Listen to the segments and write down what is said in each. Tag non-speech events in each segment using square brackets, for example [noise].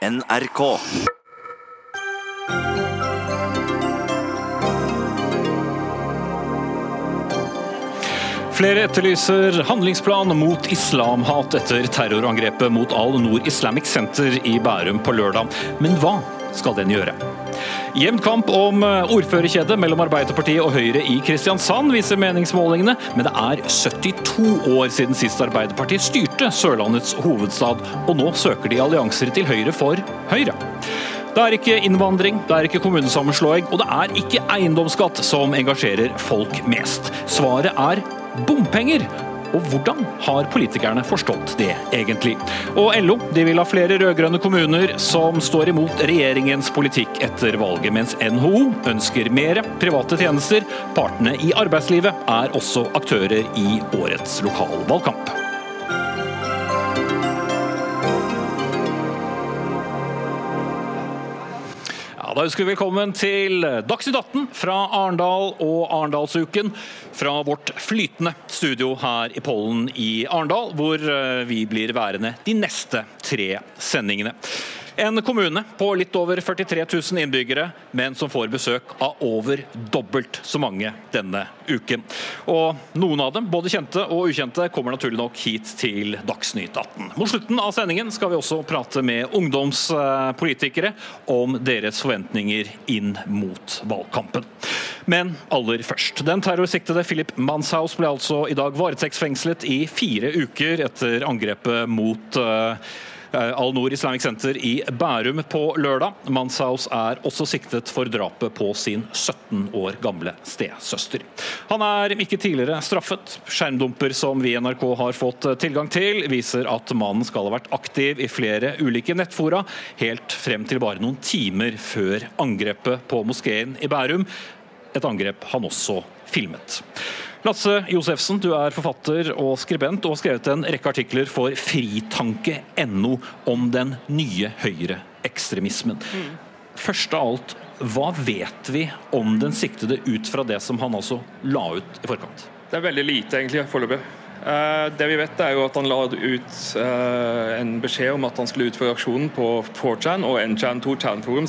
NRK. Flere etterlyser handlingsplan mot islamhat etter terrorangrepet mot Al-Noor Islamic Center i Bærum på lørdag. Men hva skal den gjøre? Jevn kamp om ordførerkjedet mellom Arbeiderpartiet og Høyre i Kristiansand, viser meningsmålingene, men det er 72 år siden sist Arbeiderpartiet styrte Sørlandets hovedstad, og nå søker de allianser til Høyre for Høyre. Det er ikke innvandring, det er ikke kommunesammenslåing, og det er ikke eiendomsskatt som engasjerer folk mest. Svaret er bompenger. Og hvordan har politikerne forstått det, egentlig? Og LO de vil ha flere rød-grønne kommuner som står imot regjeringens politikk etter valget, mens NHO ønsker mer private tjenester. Partene i arbeidslivet er også aktører i årets lokalvalgkamp. Da ønsker vi velkommen til Dagsnytt 18 fra Arendal og Arendalsuken. Fra vårt flytende studio her i Pollen i Arendal, hvor eh, vi blir værende de neste tre sendingene. En kommune på litt over 43 000 innbyggere, men som får besøk av over dobbelt så mange denne uken. Og noen av dem, både kjente og ukjente, kommer naturlig nok hit til Dagsnytt 18. Mot slutten av sendingen skal vi også prate med ungdomspolitikere om deres forventninger inn mot valgkampen. Men aller først. Den terrorsiktede Philip Manshaus ble altså i dag varetektsfengslet i fire uker etter angrepet mot uh, Al-Noor Islamic Center i Bærum på lørdag. Manshaus er også siktet for drapet på sin 17 år gamle stesøster. Han er ikke tidligere straffet. Skjermdumper som vi i NRK har fått tilgang til, viser at mannen skal ha vært aktiv i flere ulike nettfora, helt frem til bare noen timer før angrepet på moskeen i Bærum. Et angrep han også filmet. Lasse Josefsen, du er forfatter og skribent og har skrevet en rekke artikler for fritanke.no om den nye høyreekstremismen. Mm. Først av alt, hva vet vi om den siktede ut fra det som han altså la ut i forkant? Det er veldig lite egentlig foreløpig. Det vi vet er jo at Han la ut en beskjed om at han skulle utføre aksjonen på 4chan og NChan 2chan-forum.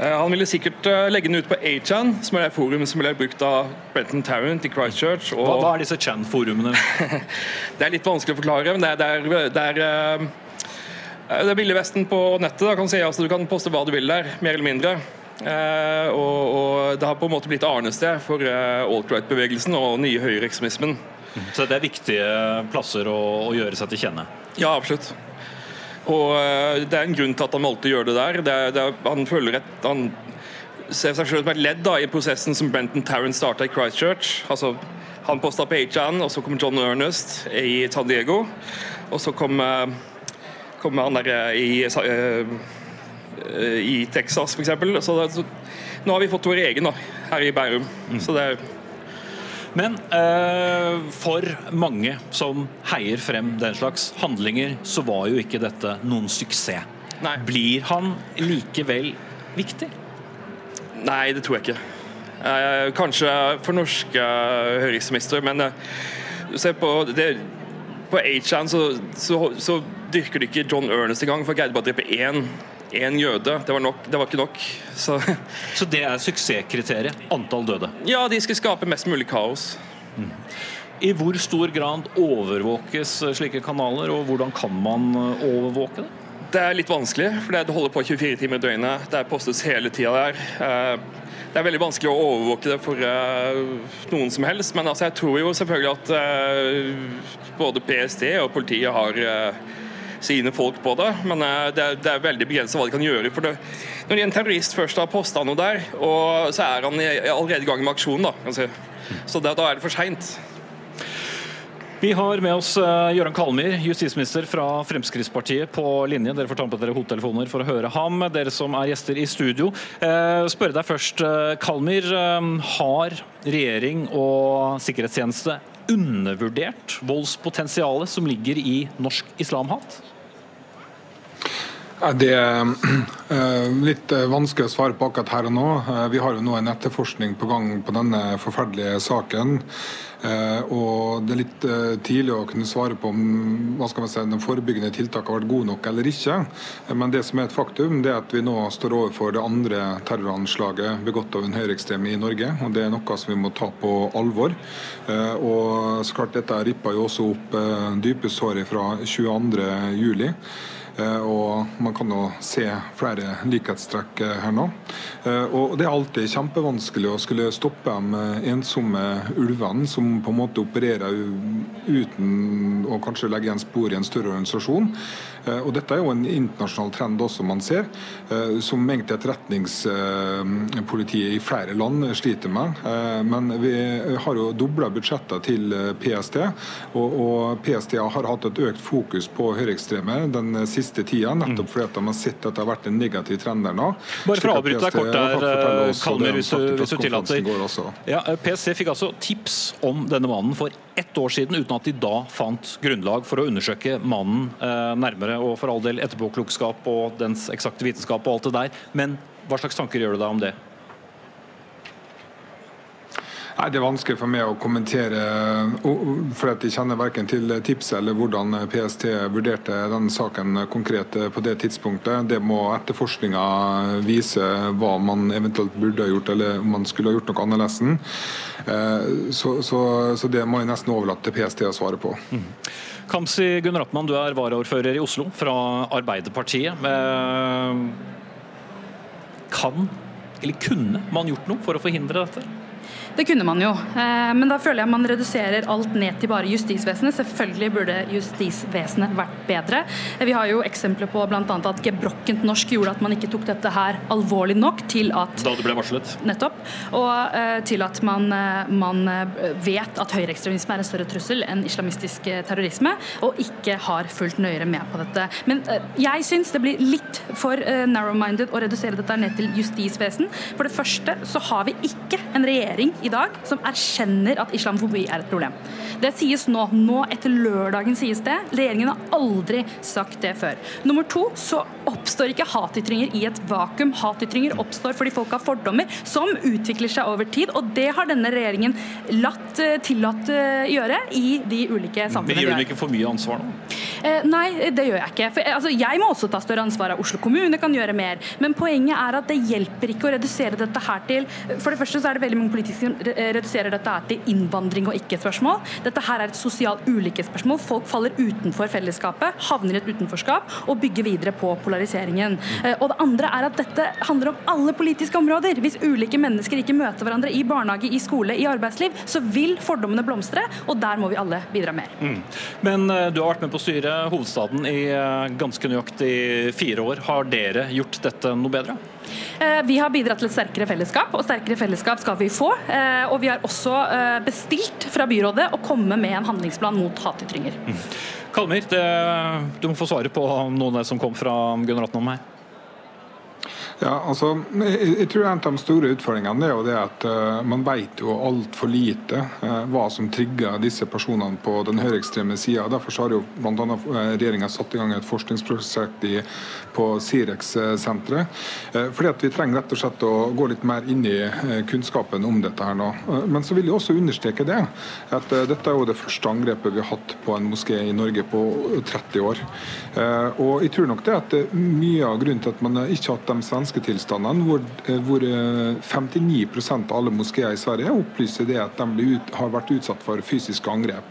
Så han ville sikkert legge den ut på A-chan, som er det forumet som ble brukt av Brenton Tarrant i Christchurch. Og... Hva, hva, er disse chan-forumene? [laughs] det er litt vanskelig å forklare. men det er, det er, det er, det er Ville Vesten på nettet. Da, kan si. altså, du kan poste hva du vil der, mer eller mindre. Eh, og, og, Det har på en måte blitt arnested for uh, alt-right-bevegelsen og nye høyreekstremismen. Så det er viktige plasser å, å gjøre seg til kjenne? Ja, absolutt. Og Det er en grunn til at han valgte å gjøre det der. Det er, det er, han føler et, han ser seg selv som et ledd da, i prosessen som Brenton Tarrant starta i Christchurch. Altså, han posta på HN, og så kom John Ernest i San Diego. Og så kom, kom han der i, i Texas, f.eks. Så, så nå har vi fått vår egen da, her i Bærum. Mm. Så det er men eh, for mange som heier frem den slags handlinger, så var jo ikke dette noen suksess. Nei. Blir han likevel viktig? Nei, det tror jeg ikke. Eh, kanskje for norske høyreekstremister, men eh, se på det på 8chan så, så, så, dyrker de ikke John Ernest engang, for han greide bare å drepe én én jøde. Det var, nok, det var, ikke nok. Så. [laughs] Så det er suksesskriteriet? Antall døde? Ja, de skal skape mest mulig kaos. Mm. I hvor stor grad overvåkes slike kanaler, og hvordan kan man overvåke det? Det er litt vanskelig, for det holder på 24 timer i døgnet. Det postes hele tida der. Eh, det er veldig vanskelig å overvåke det for eh, noen som helst, men altså, jeg tror jo selvfølgelig at eh, både PST og politiet har sine folk på det, men det er, det er veldig begrenset hva de kan gjøre. for det. Når en terrorist først har posta noe der, og så er han allerede i gang med aksjonen, da, si. så da, da er det for seint. Vi har med oss Gøran Kalmyr, justisminister fra Fremskrittspartiet på linje. Dere får ta på dere hodetelefoner for å høre ham, dere som er gjester i studio. Spørre deg først, Kalmyr. Har regjering og sikkerhetstjeneste undervurdert voldspotensialet som ligger i norsk islamhat? Det er [clears throat] eh, litt eh, vanskelig å svare på akkurat her og nå. Eh, vi har jo nå en etterforskning på gang på denne forferdelige saken. Og Det er litt tidlig å kunne svare på om hva skal man si, de forebyggende tiltakene har vært gode nok eller ikke. Men det som er et faktum, det er at vi nå står overfor det andre terroranslaget begått av en høyreekstrem i Norge. og Det er noe som vi må ta på alvor. Og så klart Dette rippa jo også opp dype sår fra 22.07. Eh, og man kan jo se flere likhetstrekk eh, her nå. Eh, og Det er alltid kjempevanskelig å skulle stoppe de ensomme ulvene som på en måte opererer uten å kanskje legge igjen spor i en større organisasjon. Eh, og Dette er jo en internasjonal trend også man ser, eh, som egentlig etterretningspolitiet i flere land sliter med. Eh, men vi har jo dobla budsjettet til PST, og PST har hatt et økt fokus på høyreekstreme den siste tida, nettopp fordi at de har sett at det har vært en negativ trend der nå. Bare for å avbryte deg kort der, Kalmer, hvis du, hvis du tillater. Ja, PST fikk altså tips om denne mannen for ett år siden, uten at de da fant grunnlag for å undersøke mannen nærmere og for all del etterpåklokskap og dens eksakte vitenskap og alt det der. Men hva slags tanker gjør du deg om det? Nei, Det er vanskelig for meg å kommentere, for jeg kjenner verken til tipset eller hvordan PST vurderte den saken konkret på det tidspunktet. Det må etterforskninga vise hva man eventuelt burde ha gjort, eller om man skulle ha gjort noe annerledes. Eh, så, så, så, det må jeg nesten overlate til PST å svare på. Mm. Kamzy Gunnar du er varaordfører i Oslo fra Arbeiderpartiet. Eh, kan, eller kunne man gjort noe for å forhindre dette? Det kunne man jo, eh, men da føler jeg man reduserer alt ned til bare justisvesenet. Selvfølgelig burde justisvesenet vært bedre. Eh, vi har jo eksempler på bl.a. at gebrokkent norsk gjorde at man ikke tok dette her alvorlig nok til at Da det ble varslet? Nettopp. Og uh, til at man, man vet at høyreekstremisme er en større trussel enn islamistisk terrorisme, og ikke har fulgt nøyere med på dette. Men jeg syns det blir litt for narrow-minded å redusere dette ned til justisvesen. For det første så har vi ikke en regjering i dag som erkjenner at islamofobi er et problem. Det sies nå. Nå etter lørdagen sies det. Regjeringen har aldri sagt det før. Nummer to så oppstår ikke hatytringer i et vakuum. Hatytringer oppstår fordi folk har fordommer som utvikler seg over tid. Og det har denne regjeringen latt eh, tillatt eh, gjøre i de ulike samfunnene. Men gir dem ikke for mye ansvar nå? Eh, nei, det gjør jeg ikke. For, altså, jeg må også ta større ansvar. Oslo kommune kan gjøre mer. Men poenget er at det hjelper ikke å redusere dette her til For det første så er det veldig mange politiske som reduserer dette her til innvandring og ikke-spørsmål. Dette her er et sosialt ulikhetsspørsmål. Folk faller utenfor fellesskapet, havner i et utenforskap og bygger videre på polariseringen. Eh, og det andre er at dette handler om alle politiske områder. Hvis ulike mennesker ikke møter hverandre i barnehage, i skole, i arbeidsliv, så vil fordommene blomstre, og der må vi alle bidra mer. Mm. Men du har vært med på å styre hovedstaden i uh, ganske nøyaktig fire år. Har dere gjort dette noe bedre? Eh, vi har bidratt til et sterkere fellesskap, og sterkere fellesskap skal vi få. Eh, og vi har også eh, bestilt fra byrådet å komme med en handlingsplan mot hatytringer. Mm. Kalmyr, du må få svare på noe av det som kom fra Gunnar Atnholm her. Ja, altså, jeg, jeg, tror En av de store utfordringene er jo det at uh, man vet jo altfor lite uh, hva som trigger disse personene på den høyreekstreme sida. Derfor har jo bl.a. Uh, regjeringa satt i gang et forskningsprosjekt i, på Sirex-senteret. Uh, fordi at Vi trenger rett og slett å gå litt mer inn i kunnskapen om dette. her nå. men så vil jeg også understreke det, at dette er jo det første angrepet vi har hatt på en moské i Norge på 30 år. og jeg tror nok det at Mye av grunnen til at man ikke har hatt de svenske ønsketilstandene, hvor, eh, hvor 59 eh, av alle moskeer i Sverige opplyser det at de ut, har vært utsatt for fysiske angrep.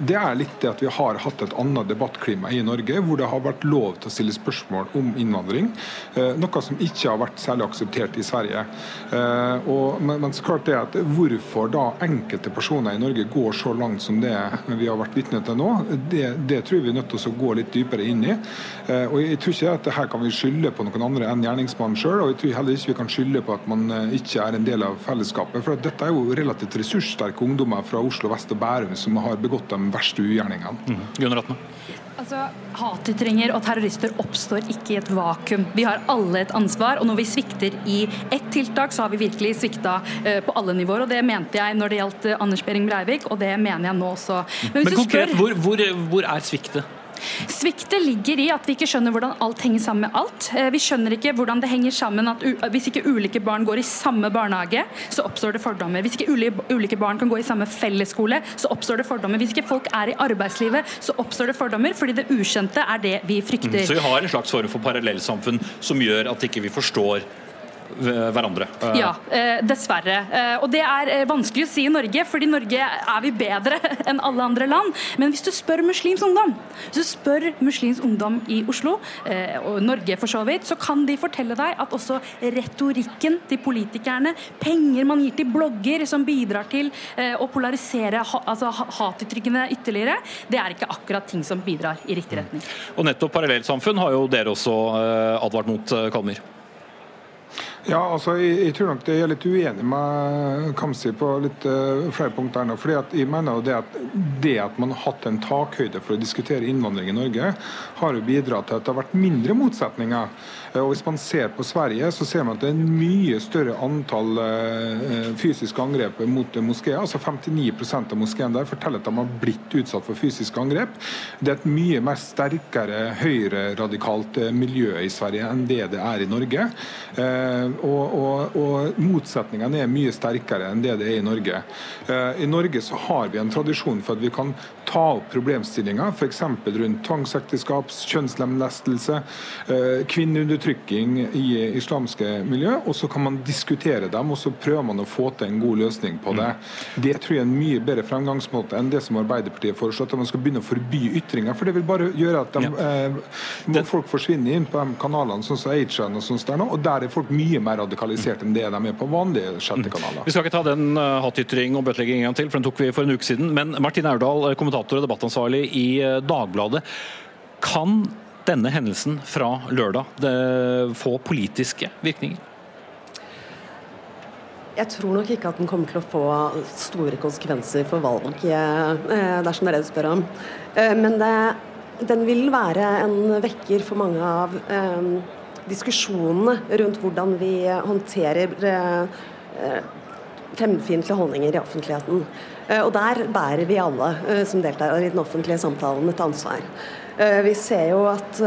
Det er litt det at vi har hatt et annet debattklima i Norge, hvor det har vært lov til å stille spørsmål om innvandring. Eh, noe som ikke har vært særlig akseptert i Sverige. Eh, og, men, så klart det at Hvorfor da enkelte personer i Norge går så langt som det vi har vært vitne til nå, det, det, tror vi er nødt til å gå litt dypere inn i. Eh, og Jeg tror ikke at her kan vi skylde på noen andre enn gjerningsmannen sjøl. Og jeg tror heller ikke vi kan skylde på at man ikke er en del av fellesskapet. For dette er jo relativt ressurssterke ungdommer fra Oslo vest og Bærum som har begått de verste ugjerningene. Mm. Gunnar Atne. Altså, Hatytringer og terrorister oppstår ikke i et vakuum. Vi har alle et ansvar. og Når vi svikter i ett tiltak, så har vi virkelig svikta uh, på alle nivåer. og Det mente jeg når det gjaldt uh, Anders Behring Breivik, og det mener jeg nå også. Men, Men konkret, spør... hvor, hvor, hvor er sviktet? Sviktet ligger i at vi ikke skjønner hvordan alt henger sammen med alt. Eh, vi skjønner ikke hvordan det henger sammen at hvis ikke ulike barn går i samme barnehage, så oppstår det fordommer. Hvis ikke ulike barn kan gå i samme fellesskole, så oppstår det fordommer. Hvis ikke folk er i arbeidslivet, så oppstår det fordommer, fordi det ukjente er det vi frykter. Mm, så vi har en slags form for parallellsamfunn som gjør at ikke vi forstår hverandre. Ja, eh, dessverre. Eh, og det er eh, vanskelig å si i Norge, fordi i Norge er vi bedre [laughs] enn alle andre land. Men hvis du spør muslimsk ungdom, hvis du spør muslimsk ungdom i Oslo, og Norge for så vidt, så kan de fortelle deg at også retorikken til politikerne, penger man gir til blogger som bidrar til å polarisere altså hatuttrykkene ytterligere, det er ikke akkurat ting som bidrar i riktig retning. Og nettopp parallellsamfunn har jo dere også advart mot, Kalmyr. Ja, altså, jeg, jeg, tror nok det er litt uenig med Kamzy på litt uh, flere punkter. nå, fordi at jeg mener jo det at det at man har hatt en takhøyde for å diskutere innvandring i Norge, har jo bidratt til at det har vært mindre motsetninger. Uh, og Hvis man ser på Sverige, så ser man at det er en mye større antall uh, fysiske angrep mot moskeer. altså 59% av moskeene der forteller at de har blitt utsatt for fysiske angrep. Det er et mye mer sterkere høyreradikalt miljø i Sverige enn det det er i Norge. Og, og, og, motsetningene er mye sterkere enn det det er i Norge. Eh, I Norge så har vi en tradisjon for at vi kan ta opp problemstillinger, f.eks. rundt tvangsekteskap, kjønnslemlestelse, eh, kvinneundertrykking i islamske miljø. Og så kan man diskutere dem, og så prøver man å få til en god løsning på det. Det tror jeg er en mye bedre fremgangsmåte enn det som Arbeiderpartiet foreslår, at man skal begynne å forby ytringer. For det vil bare gjøre at de, eh, folk forsvinner inn på de kanalene sånn som Agen og sånt der nå, og der er folk mye mer radikalisert enn det de er på vanlige kanaler. Vi skal ikke ta den uh, hatytring og bøtelegging en gang til, for den tok vi for en uke siden. Men Martin Aurdal, eh, kommentator og debattansvarlig i uh, Dagbladet. Kan denne hendelsen fra lørdag få politiske virkninger? Jeg tror nok ikke at den kommer til å få store konsekvenser for valg, dersom det er det du spør om. Men det, den vil være en vekker for mange av diskusjonene rundt hvordan vi håndterer eh, fremmedfiendtlige holdninger i offentligheten. Eh, og der bærer vi alle eh, som deltar i den offentlige samtalen, et ansvar. Vi ser jo at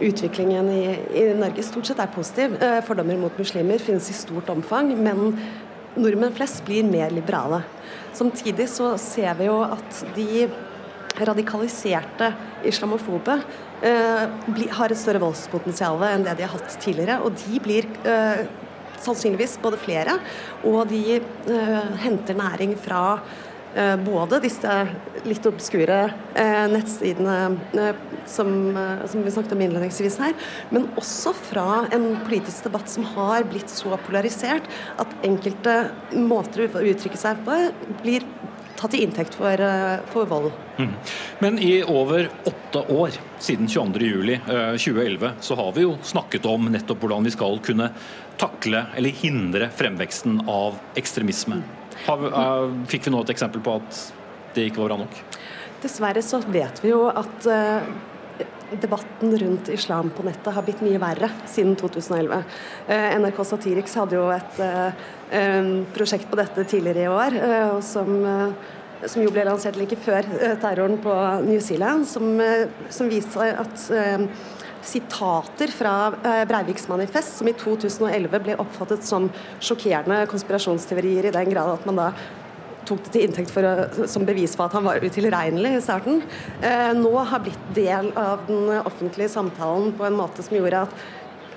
utviklingen i, Norge stort sett er positiv. Fordommer mot muslimer finnes i stort omfang, men nordmenn flest blir mer liberale. Samtidig så ser vi jo at de radikaliserte islamofobe eh, har et større voldspotensial enn det de har hatt tidligere. Og de blir eh, sannsynligvis både flere, og de eh, henter næring fra eh, både disse litt obskure eh, nettsidene eh, som, som, vi snakket om innledningsvis her, men også fra en politisk debatt som har blitt så polarisert at enkelte måter å uttrykke seg på blir tatt til inntekt for, eh, for vold. Mm. Men i over åtte år, siden 22.07.2011, eh, så har vi jo snakket om nettopp hvordan vi skal kunne takle eller hindre fremveksten av ekstremisme. Uh, fikk vi nå et eksempel på at det ikke var bra nok? Dessverre så vet vi jo at uh, debatten rundt islam på nettet har blitt mye verre siden 2011. NRK Satiriks hadde jo et prosjekt på dette tidligere i år, som, som jo ble lansert like før terroren på New Zealand, som, som viste at sitater fra Breiviks manifest, som i 2011 ble oppfattet som sjokkerende konspirasjonsteorier, i den grad at man da tok det til inntekt for, som bevis på at han var utilregnelig i starten, nå har blitt del av den offentlige samtalen på en måte som gjorde at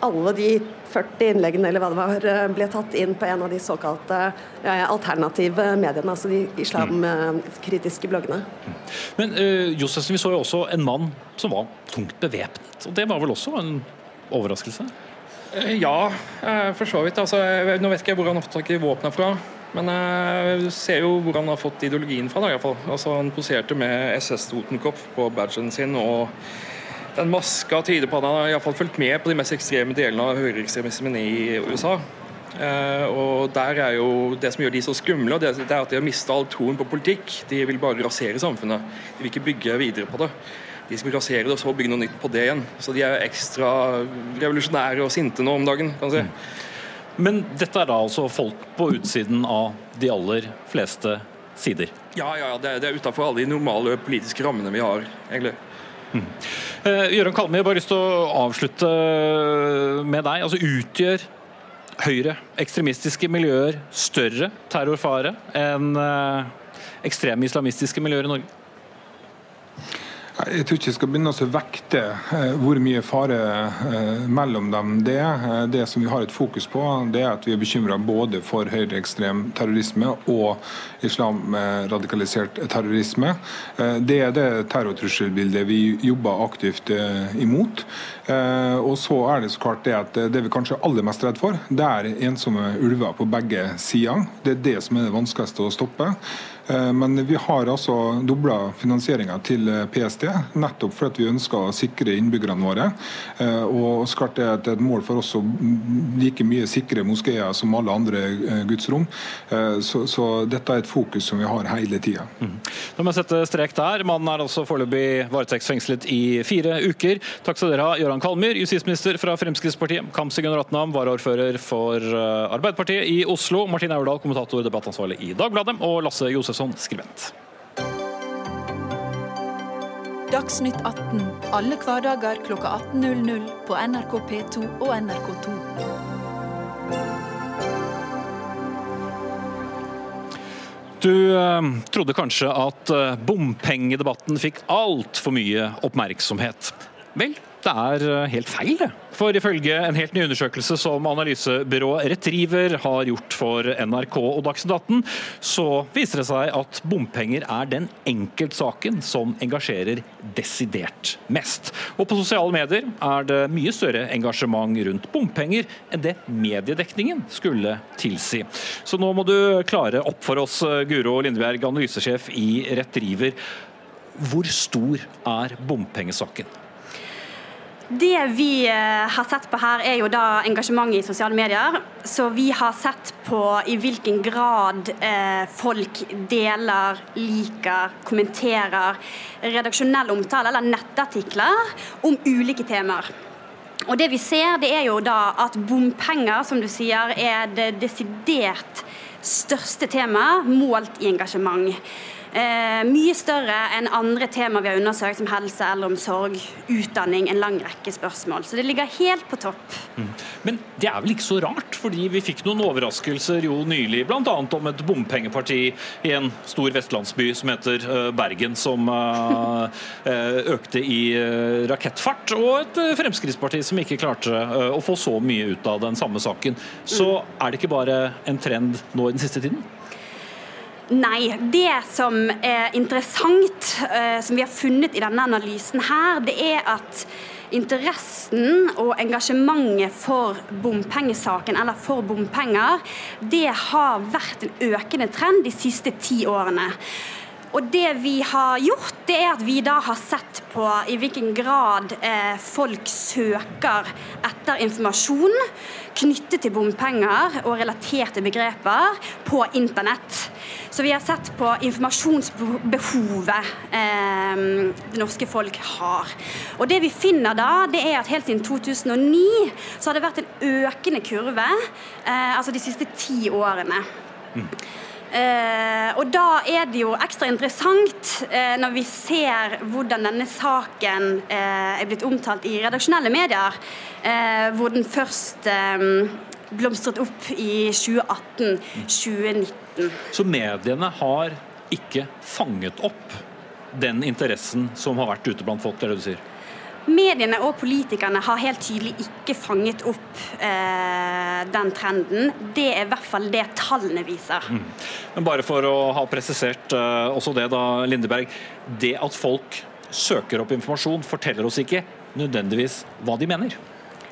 alle de 40 innleggene eller hva det var, eh, ble tatt inn på en av de såkalte eh, alternative mediene, altså de islamkritiske bloggene. Men uh, Josefsen, vi så jo også en mann som var tungt bevæpnet. og Det var vel også en overraskelse? Ja, for så vidt. Altså, nå vet ikke jeg hvor han har fått tak i våpna fra. Men jeg ser jo hvor han har fått ideologien fra. Da, i hvert fall. Altså, han poserte med SS Totenkopf på badgen sin. og den maska tyder på at han har i fall fulgt med på de mest ekstreme delene av høyreekstremismen i USA. Uh, og der er jo Det som gjør de så skumle, det, er at de har mista all troen på politikk. De vil bare rasere samfunnet. De vil ikke bygge videre på det. De skal rasere det og så bygge noe nytt på det igjen. Så de er ekstra revolusjonære og sinte nå om dagen. kan man si. Men dette er da altså folk på utsiden av de aller fleste sider? Ja, ja, det, det er utafor alle de normale politiske rammene vi har, egentlig. Mm. Gøran Kalme, jeg har bare lyst til å avslutte med deg. Altså Utgjør høyre ekstremistiske miljøer større terrorfare enn uh, ekstreme islamistiske miljøer i Norge? Jeg tror ikke jeg skal begynne å vekte eh, hvor mye fare eh, mellom dem det er. Eh, det som vi har et fokus på, det er at vi er bekymra både for høyreekstrem terrorisme og islamradikalisert terrorisme. Det er det terrortrusselbildet vi jobber aktivt imot. Og så er det så klart det at det vi kanskje er aller mest redd for, det er ensomme ulver på begge sider. Det er det som er det vanskeligste å stoppe. Eh, men vi har altså dobla finansieringa til eh, PST, nettopp fordi vi ønsker å sikre innbyggerne våre. Eh, og klart det er et mål for oss å like mye sikre moskeer som alle andre gudsrom. Så, så, dette er et fokus som vi har hele tida. Mm. Da må jeg sette strek der. Mannen er altså foreløpig varetektsfengslet i fire uker. Takk skal dere ha, Gøran Kalmyr, justisminister fra Fremskrittspartiet, Kamzy Gunaratnam, varaordfører for Arbeiderpartiet i Oslo, Martin Aurdal, kommentator, og debattansvarlig i Dagbladet, og Lasse Josef Josefsson, skribent. Dagsnytt 18 alle hverdager klokka 18.00 på NRK P2 og NRK2. Du eh, trodde kanskje at eh, bompengedebatten fikk altfor mye oppmerksomhet. Vel, det er eh, helt feil, det. For ifølge en helt ny undersøkelse som analysebyrået Retriever har gjort for NRK og Dagsnytt 18, så viser det seg at bompenger er den enkeltsaken som engasjerer desidert mest. Og på sosiale medier er det mye større engasjement rundt bompenger enn det mediedekningen skulle tilsi. Så nå må du klare opp for oss, Guro Lindberg, analysesjef i Retriever. Hvor stor er bompengesaken? Det vi eh, har sett på her, er jo da engasjementet i sosiale medier. Så vi har sett på i hvilken grad eh, folk deler, liker, kommenterer redaksjonell omtale eller nettartikler om ulike temaer. Og det vi ser, det er jo da at bompenger, som du sier, er det desidert største temaet målt i engasjement. Eh, mye større enn andre tema vi har undersøkt, som helse, eldreomsorg, utdanning. En lang rekke spørsmål. Så det ligger helt på topp. Mm. Men det er vel ikke så rart, fordi vi fikk noen overraskelser jo nylig, bl.a. om et bompengeparti i en stor vestlandsby som heter eh, Bergen, som eh, eh, økte i rakettfart, og et Fremskrittsparti som ikke klarte å få så mye ut av den samme saken. Så mm. er det ikke bare en trend nå i den siste tiden? Nei. Det som er interessant, uh, som vi har funnet i denne analysen her, det er at interessen og engasjementet for bompengesaken, eller for bompenger, det har vært en økende trend de siste ti årene. Og det vi har gjort, det er at vi da har sett på i hvilken grad eh, folk søker etter informasjon knyttet til bompenger og relaterte begreper på internett. Så vi har sett på informasjonsbehovet eh, det norske folk har. Og det vi finner da, det er at helt siden 2009 så har det vært en økende kurve, eh, altså de siste ti årene. Mm. Eh, og da er det jo ekstra interessant eh, når vi ser hvordan denne saken eh, er blitt omtalt i redaksjonelle medier, eh, hvor den først eh, blomstret opp i 2018-2019. Så mediene har ikke fanget opp den interessen som har vært ute blant folk, det er det du sier? Mediene og politikerne har helt tydelig ikke fanget opp eh, den trenden. Det er i hvert fall det tallene viser. Mm. Men bare for å ha presisert eh, også det, da, Lindeberg. Det at folk søker opp informasjon, forteller oss ikke nødvendigvis hva de mener.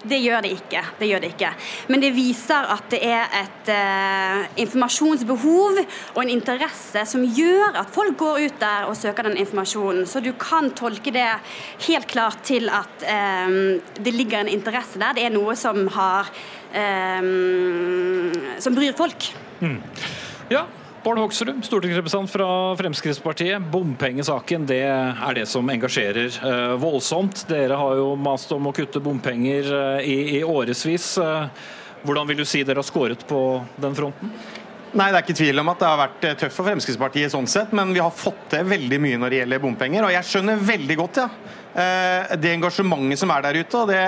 Det gjør det ikke. Det gjør det ikke. Men det viser at det er et uh, informasjonsbehov og en interesse som gjør at folk går ut der og søker den informasjonen. Så du kan tolke det helt klart til at um, det ligger en interesse der. Det er noe som har um, som bryr folk. Mm. Ja, Bård Hoksrud, stortingsrepresentant fra Fremskrittspartiet. Bompengesaken det er det som engasjerer eh, voldsomt. Dere har jo mast om å kutte bompenger eh, i, i årevis. Eh, hvordan vil du si dere har skåret på den fronten? Nei, Det er ikke tvil om at det har vært eh, tøft for Fremskrittspartiet, sånn sett, men vi har fått til veldig mye når det gjelder bompenger. og Jeg skjønner veldig godt ja, det engasjementet som er der ute. og det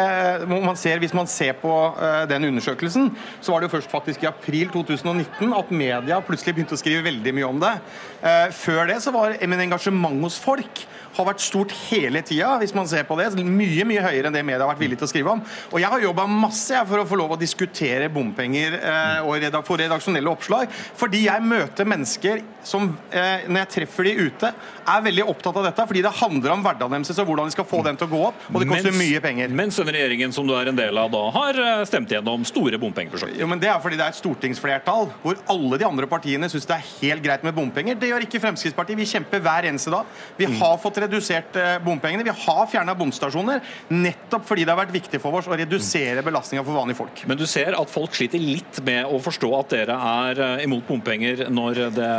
man ser, Hvis man ser på eh, den undersøkelsen, så var det jo først faktisk i april 2019 at media plutselig begynte å skrive veldig mye om det. Eh, før det så var men engasjement hos folk har vært stort hele tida, hvis man ser på det. Mye mye høyere enn det media har vært villig til å skrive om. Og jeg har jobba masse for å få lov å diskutere bompenger eh, og få redaksjonelle oppslag, fordi jeg møter mennesker som, eh, når jeg treffer de ute, er veldig opptatt av dette. Fordi det handler om hverdagen deres og hvordan de skal få den til å gå opp. Og det koster mens, mye penger. Mens den regjeringen som du er en del av da, har eh, stemt gjennom store bompengeforsøk. Jo, men Det er fordi det er et stortingsflertall hvor alle de andre partiene syns det er helt greit med bompenger. Det gjør ikke Fremskrittspartiet. Vi kjemper hver eneste dag. Vi har fått redusert eh, bompengene. Vi har fjerna bomstasjoner nettopp fordi det har vært viktig for oss å redusere belastninga for vanlige folk. Men du ser at folk sliter litt med å forstå at dere er eh, imot bompenger når det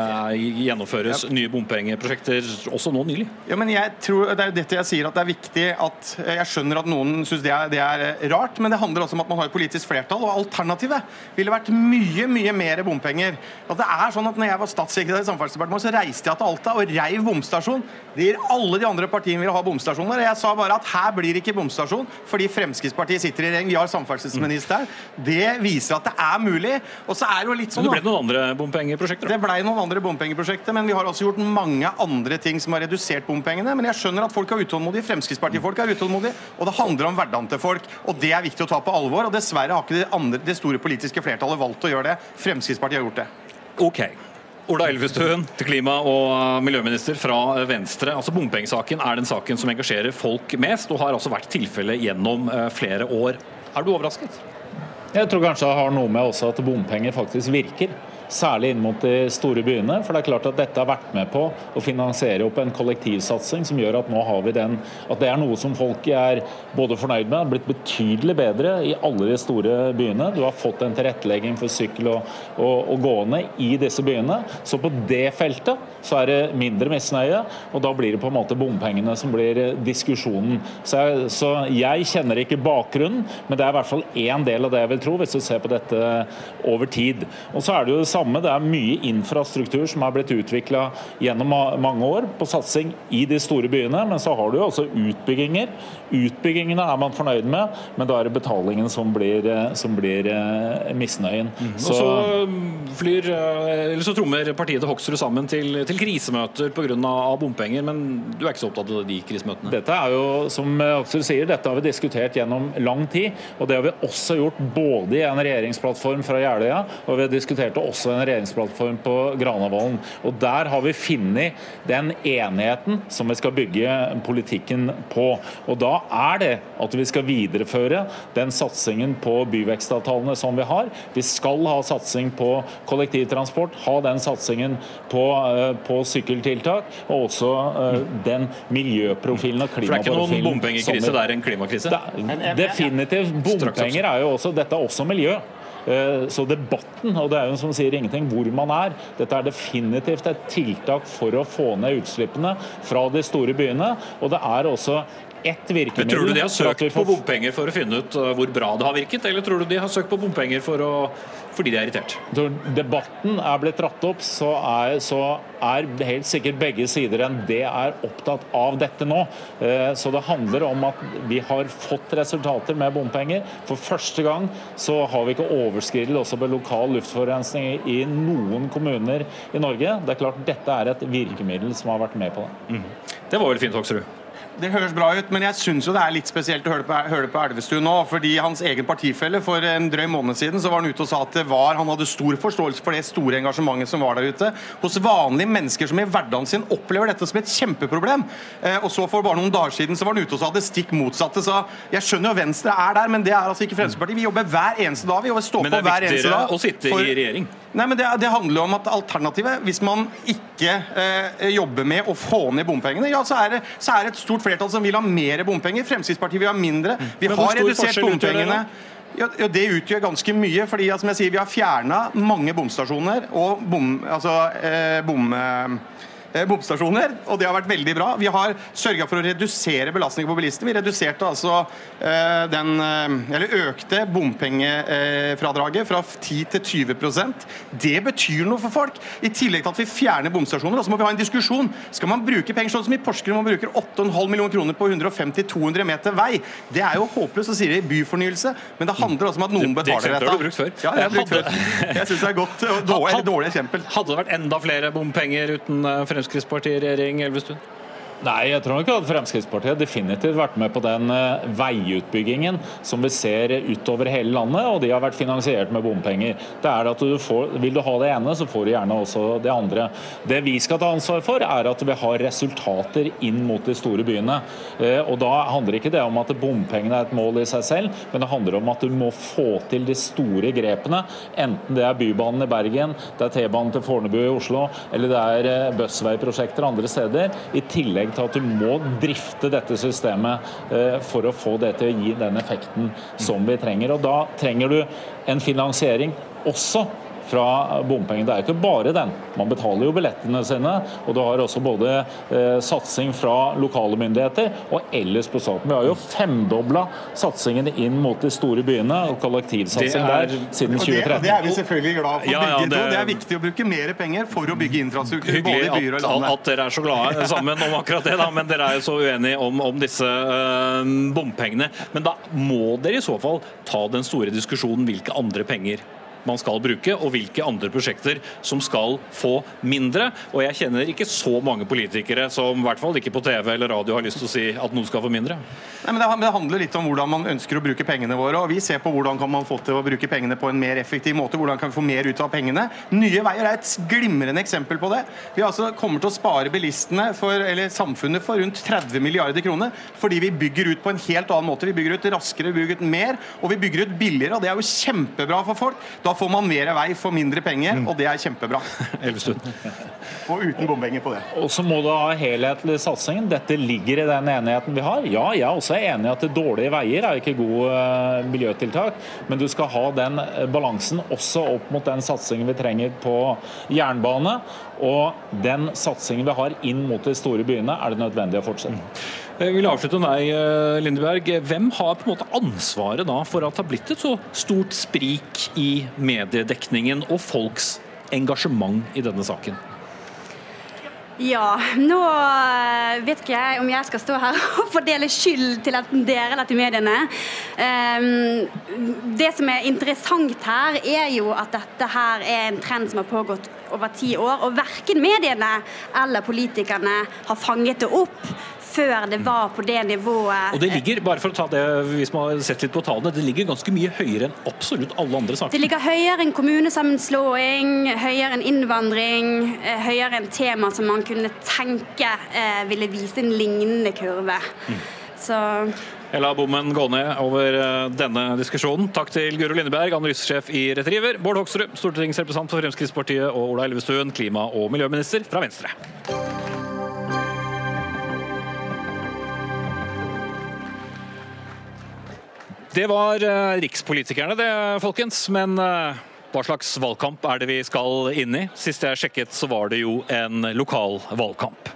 gjennomføres nye bompengeprosjekter også nå nylig? Ja, men jeg tror, Det er jo dette jeg sier at det er viktig at eh, Jeg skjønner at noen syns det, det, er rart, men det handler også om at man har et politisk flertall. og Alternativet ville vært mye mye mer bompenger. At det er sånn at når jeg var statssekretær i Samferdselsdepartementet, så reiste jeg til Alta og reiv bomstasjon. Det gir alle de andre partiene ville ha bomstasjoner. Jeg sa bare at her blir det ikke bomstasjon fordi Fremskrittspartiet sitter i regjering. Vi har samferdselsministeren. Det viser at det er mulig. Og så er det jo litt sånn Men det ble noen andre bompengeprosjekter? Det ble noen andre bompengeprosjekter, men vi har også gjort mange andre ting som har redusert bompengene. Men jeg skjønner at folk er utålmodige. Fremskrittspartifolk er utålmodige. Og det handler om hverdagen til folk. Og det er viktig å ta på alvor. Og dessverre har ikke det, andre, det store politiske flertallet valgt å gjøre det. Fremskrittspartiet har gjort det. Ok. Ola Elvestuen, klima- og miljøminister fra Venstre. Altså Bompengesaken er den saken som engasjerer folk mest, og har altså vært tilfellet gjennom eh, flere år. Er du overrasket? Jeg tror kanskje det har noe med også at bompenger faktisk virker særlig inn mot de store byene. For det er klart at dette har vært med på å finansiere opp en kollektivsatsing som gjør at nå har vi den At det er noe som folk er både fornøyd med, har blitt betydelig bedre i alle de store byene. Du har fått en tilrettelegging for sykkel og, og, og gående i disse byene. Så på det feltet så er det mindre misnøye, og da blir det på en måte bompengene som blir diskusjonen. Så jeg, så jeg kjenner ikke bakgrunnen, men det er i hvert fall én del av det jeg vil tro, hvis du ser på dette over tid. Og så er det jo samme. Det er mye infrastruktur som har blitt utvikla gjennom mange år på satsing i de store byene. Men så har du jo også utbygginger. Utbyggingene er man fornøyd med, men da er det betalingen som blir, som blir eh, misnøyen. Mm. Så, så, flyr, eh, eller så trommer partiet til Hoksrud sammen til, til krisemøter pga. bompenger, men du er ikke så opptatt av de krisemøtene? Dette er jo, som Hoksrud sier, dette har vi diskutert gjennom lang tid. Og det har vi også gjort både i en regjeringsplattform fra Jeløya, og vi har diskutert det også også en regjeringsplattform på Granavolden. Og Der har vi funnet den enigheten som vi skal bygge politikken på. Og Da er det at vi skal videreføre den satsingen på byvekstavtalene som vi har. Vi skal ha satsing på kollektivtransport, ha den satsingen på, uh, på sykkeltiltak, og også uh, den miljøprofilen og klimaprofilen. For det er ikke noen bompengekrise, det er en klimakrise? Det, definitivt. Bompenger er jo også Dette er også miljø. Eh, så debatten, og det er jo som sier ingenting hvor man er, dette er definitivt et tiltak for å få ned utslippene fra de store byene. Og det er også ett virkemiddel. Men tror du de har søkt på bompenger for å finne ut uh, hvor bra det har virket, eller tror du de har søkt på bompenger for å, fordi de er irritert? Når debatten er blitt dratt opp, så er, så er helt sikkert begge sider enn det er opptatt av dette nå. Uh, så det handler om at vi har fått resultater med bompenger. For første gang så har vi ikke overskridelse også på lokal luftforurensning i noen kommuner i Norge. Det er klart Dette er et virkemiddel som har vært med på det. Mm. Det var vel fint, Hoksrud? Det høres bra ut, men jeg syns det er litt spesielt å høre på, høre på Elvestuen nå. fordi Hans egen partifelle for en drøy måned siden så var han ute og sa at det var, han hadde stor forståelse for det store engasjementet som var der ute. Hos vanlige mennesker som i hverdagen sin opplever dette som et kjempeproblem. Eh, og så For bare noen dager siden så var han ute og sa det stikk motsatte. Så jeg skjønner jo Venstre er der, men det er altså ikke Fremskrittspartiet. Vi jobber hver eneste dag. Vi jobber stå på hver eneste dag. Men det er viktigere å sitte for, i regjering? Nei, men det, det handler om at alternativet, hvis man ikke eh, jobber med å få ned bompengene, ja, så er, det, så er det et stort flertall som vil ha mer bompenger. Fremskrittspartiet vil ha mindre. Vi har redusert bompengene. Ja, Det utgjør ganske mye. fordi som jeg sier, Vi har fjerna mange bomstasjoner og bom, altså, eh, bom, eh, bomstasjoner, og det har vært veldig bra. Vi har sørga for å redusere belastningen på bilistene. Vi reduserte altså eh, den Eller økte bompengefradraget fra 10 til 20% Det betyr noe for folk. I tillegg til at vi fjerner bomstasjoner, så må vi ha en diskusjon. Skal man bruke penger sånn som i Porsgrunn, man bruker 8,5 millioner kroner på 150-200 meter vei. Det er jo håpløst å si det i byfornyelse, men det handler også om at noen betaler dette. Det brukt før. Ja, jeg, brukt før. jeg syns det er godt. Dårlig, dårlig eksempel. Hadde det vært enda flere bompenger uten eh, Fremskrittspartiet i regjering, Elvestuen? Nei, jeg tror nok at Fremskrittspartiet definitivt vært med på den eh, veiutbyggingen som vi ser utover hele landet, og de har vært finansiert med bompenger. Det er at du får, Vil du ha det ene, så får du gjerne også det andre. Det vi skal ta ansvar for, er at vi har resultater inn mot de store byene. Eh, og Da handler ikke det om at bompengene er et mål i seg selv, men det handler om at du må få til de store grepene. Enten det er Bybanen i Bergen, det er T-banen til Fornebu i Oslo, eller det er eh, bussveiprosjekter andre steder. I tillegg til at du må drifte dette systemet eh, for å få det til å gi den effekten som vi trenger. Og Da trenger du en finansiering også fra bompenger. Det er ikke bare den. Man betaler jo billettene sine. Og du har også både eh, satsing fra lokale myndigheter og ellers på staten. Vi har jo femdobla satsingen inn mot de store byene og kollektivsatsing er, der siden 2013. Det, det, er vi selvfølgelig glad for, ja, ja, det. Det er viktig å bruke mer penger for å bygge infrastruktur både i byer og landet. At, at dere er så glade sammen om akkurat det, da, men dere er jo så uenige om, om disse øh, bompengene. Men da må dere i så fall ta den store diskusjonen hvilke andre penger man skal bruke, og hvilke andre prosjekter som skal få mindre. Og jeg kjenner ikke så mange politikere som i hvert fall ikke på TV eller radio har lyst til å si at noe skal få mindre. Nei, men Det handler litt om hvordan man ønsker å bruke pengene våre. og Vi ser på hvordan kan man få til å bruke pengene på en mer effektiv måte. Hvordan kan vi få mer ut av pengene. Nye Veier er et glimrende eksempel på det. Vi altså kommer til å spare bilistene for, eller samfunnet for rundt 30 milliarder kroner fordi vi bygger ut på en helt annen måte. Vi bygger ut raskere, vi bygger ut mer, og vi bygger ut billigere. og Det er jo kjempebra for folk. Da får man mer vei for mindre penger, og det er kjempebra. [laughs] og uten bompenger på det. Og så må du ha helhetlig satsing. Dette ligger i den enigheten vi har. Ja, jeg er også enig i at dårlige veier er ikke gode uh, miljøtiltak, men du skal ha den uh, balansen også opp mot den satsingen vi trenger på jernbane. Og den satsingen vi har inn mot de store byene, er det nødvendig å fortsette. Jeg vil avslutte med deg, eh, Lindeberg. Hvem har på en måte ansvaret da for at det har blitt et så stort sprik i mediedekningen og folks engasjement i denne saken? Ja, nå eh, vet ikke jeg om jeg skal stå her [laughs] og fordele skyld til enten dere eller til mediene. Ehm, det som er interessant her, er jo at dette her er en trend som har pågått over ti år. Og verken mediene eller politikerne har fanget det opp før det var på det nivået. Og det ligger, bare for å ta det, hvis man har sett litt på tallene, det ligger ganske mye høyere enn absolutt alle andre saker. Det ligger høyere enn kommunesammenslåing, høyere enn innvandring, eh, høyere enn tema som man kunne tenke eh, ville vise en lignende kurve. Mm. Så jeg lar bommen gå ned over eh, denne diskusjonen. Takk til Guro Lindeberg, analysesjef i Retriever, Bård Hoksrud, stortingsrepresentant for Fremskrittspartiet, og Ola Elvestuen, klima- og miljøminister fra Venstre. Det var uh, rikspolitikerne, det, folkens. Men uh, hva slags valgkamp er det vi skal inn i? Sist jeg sjekket, så var det jo en lokal valgkamp.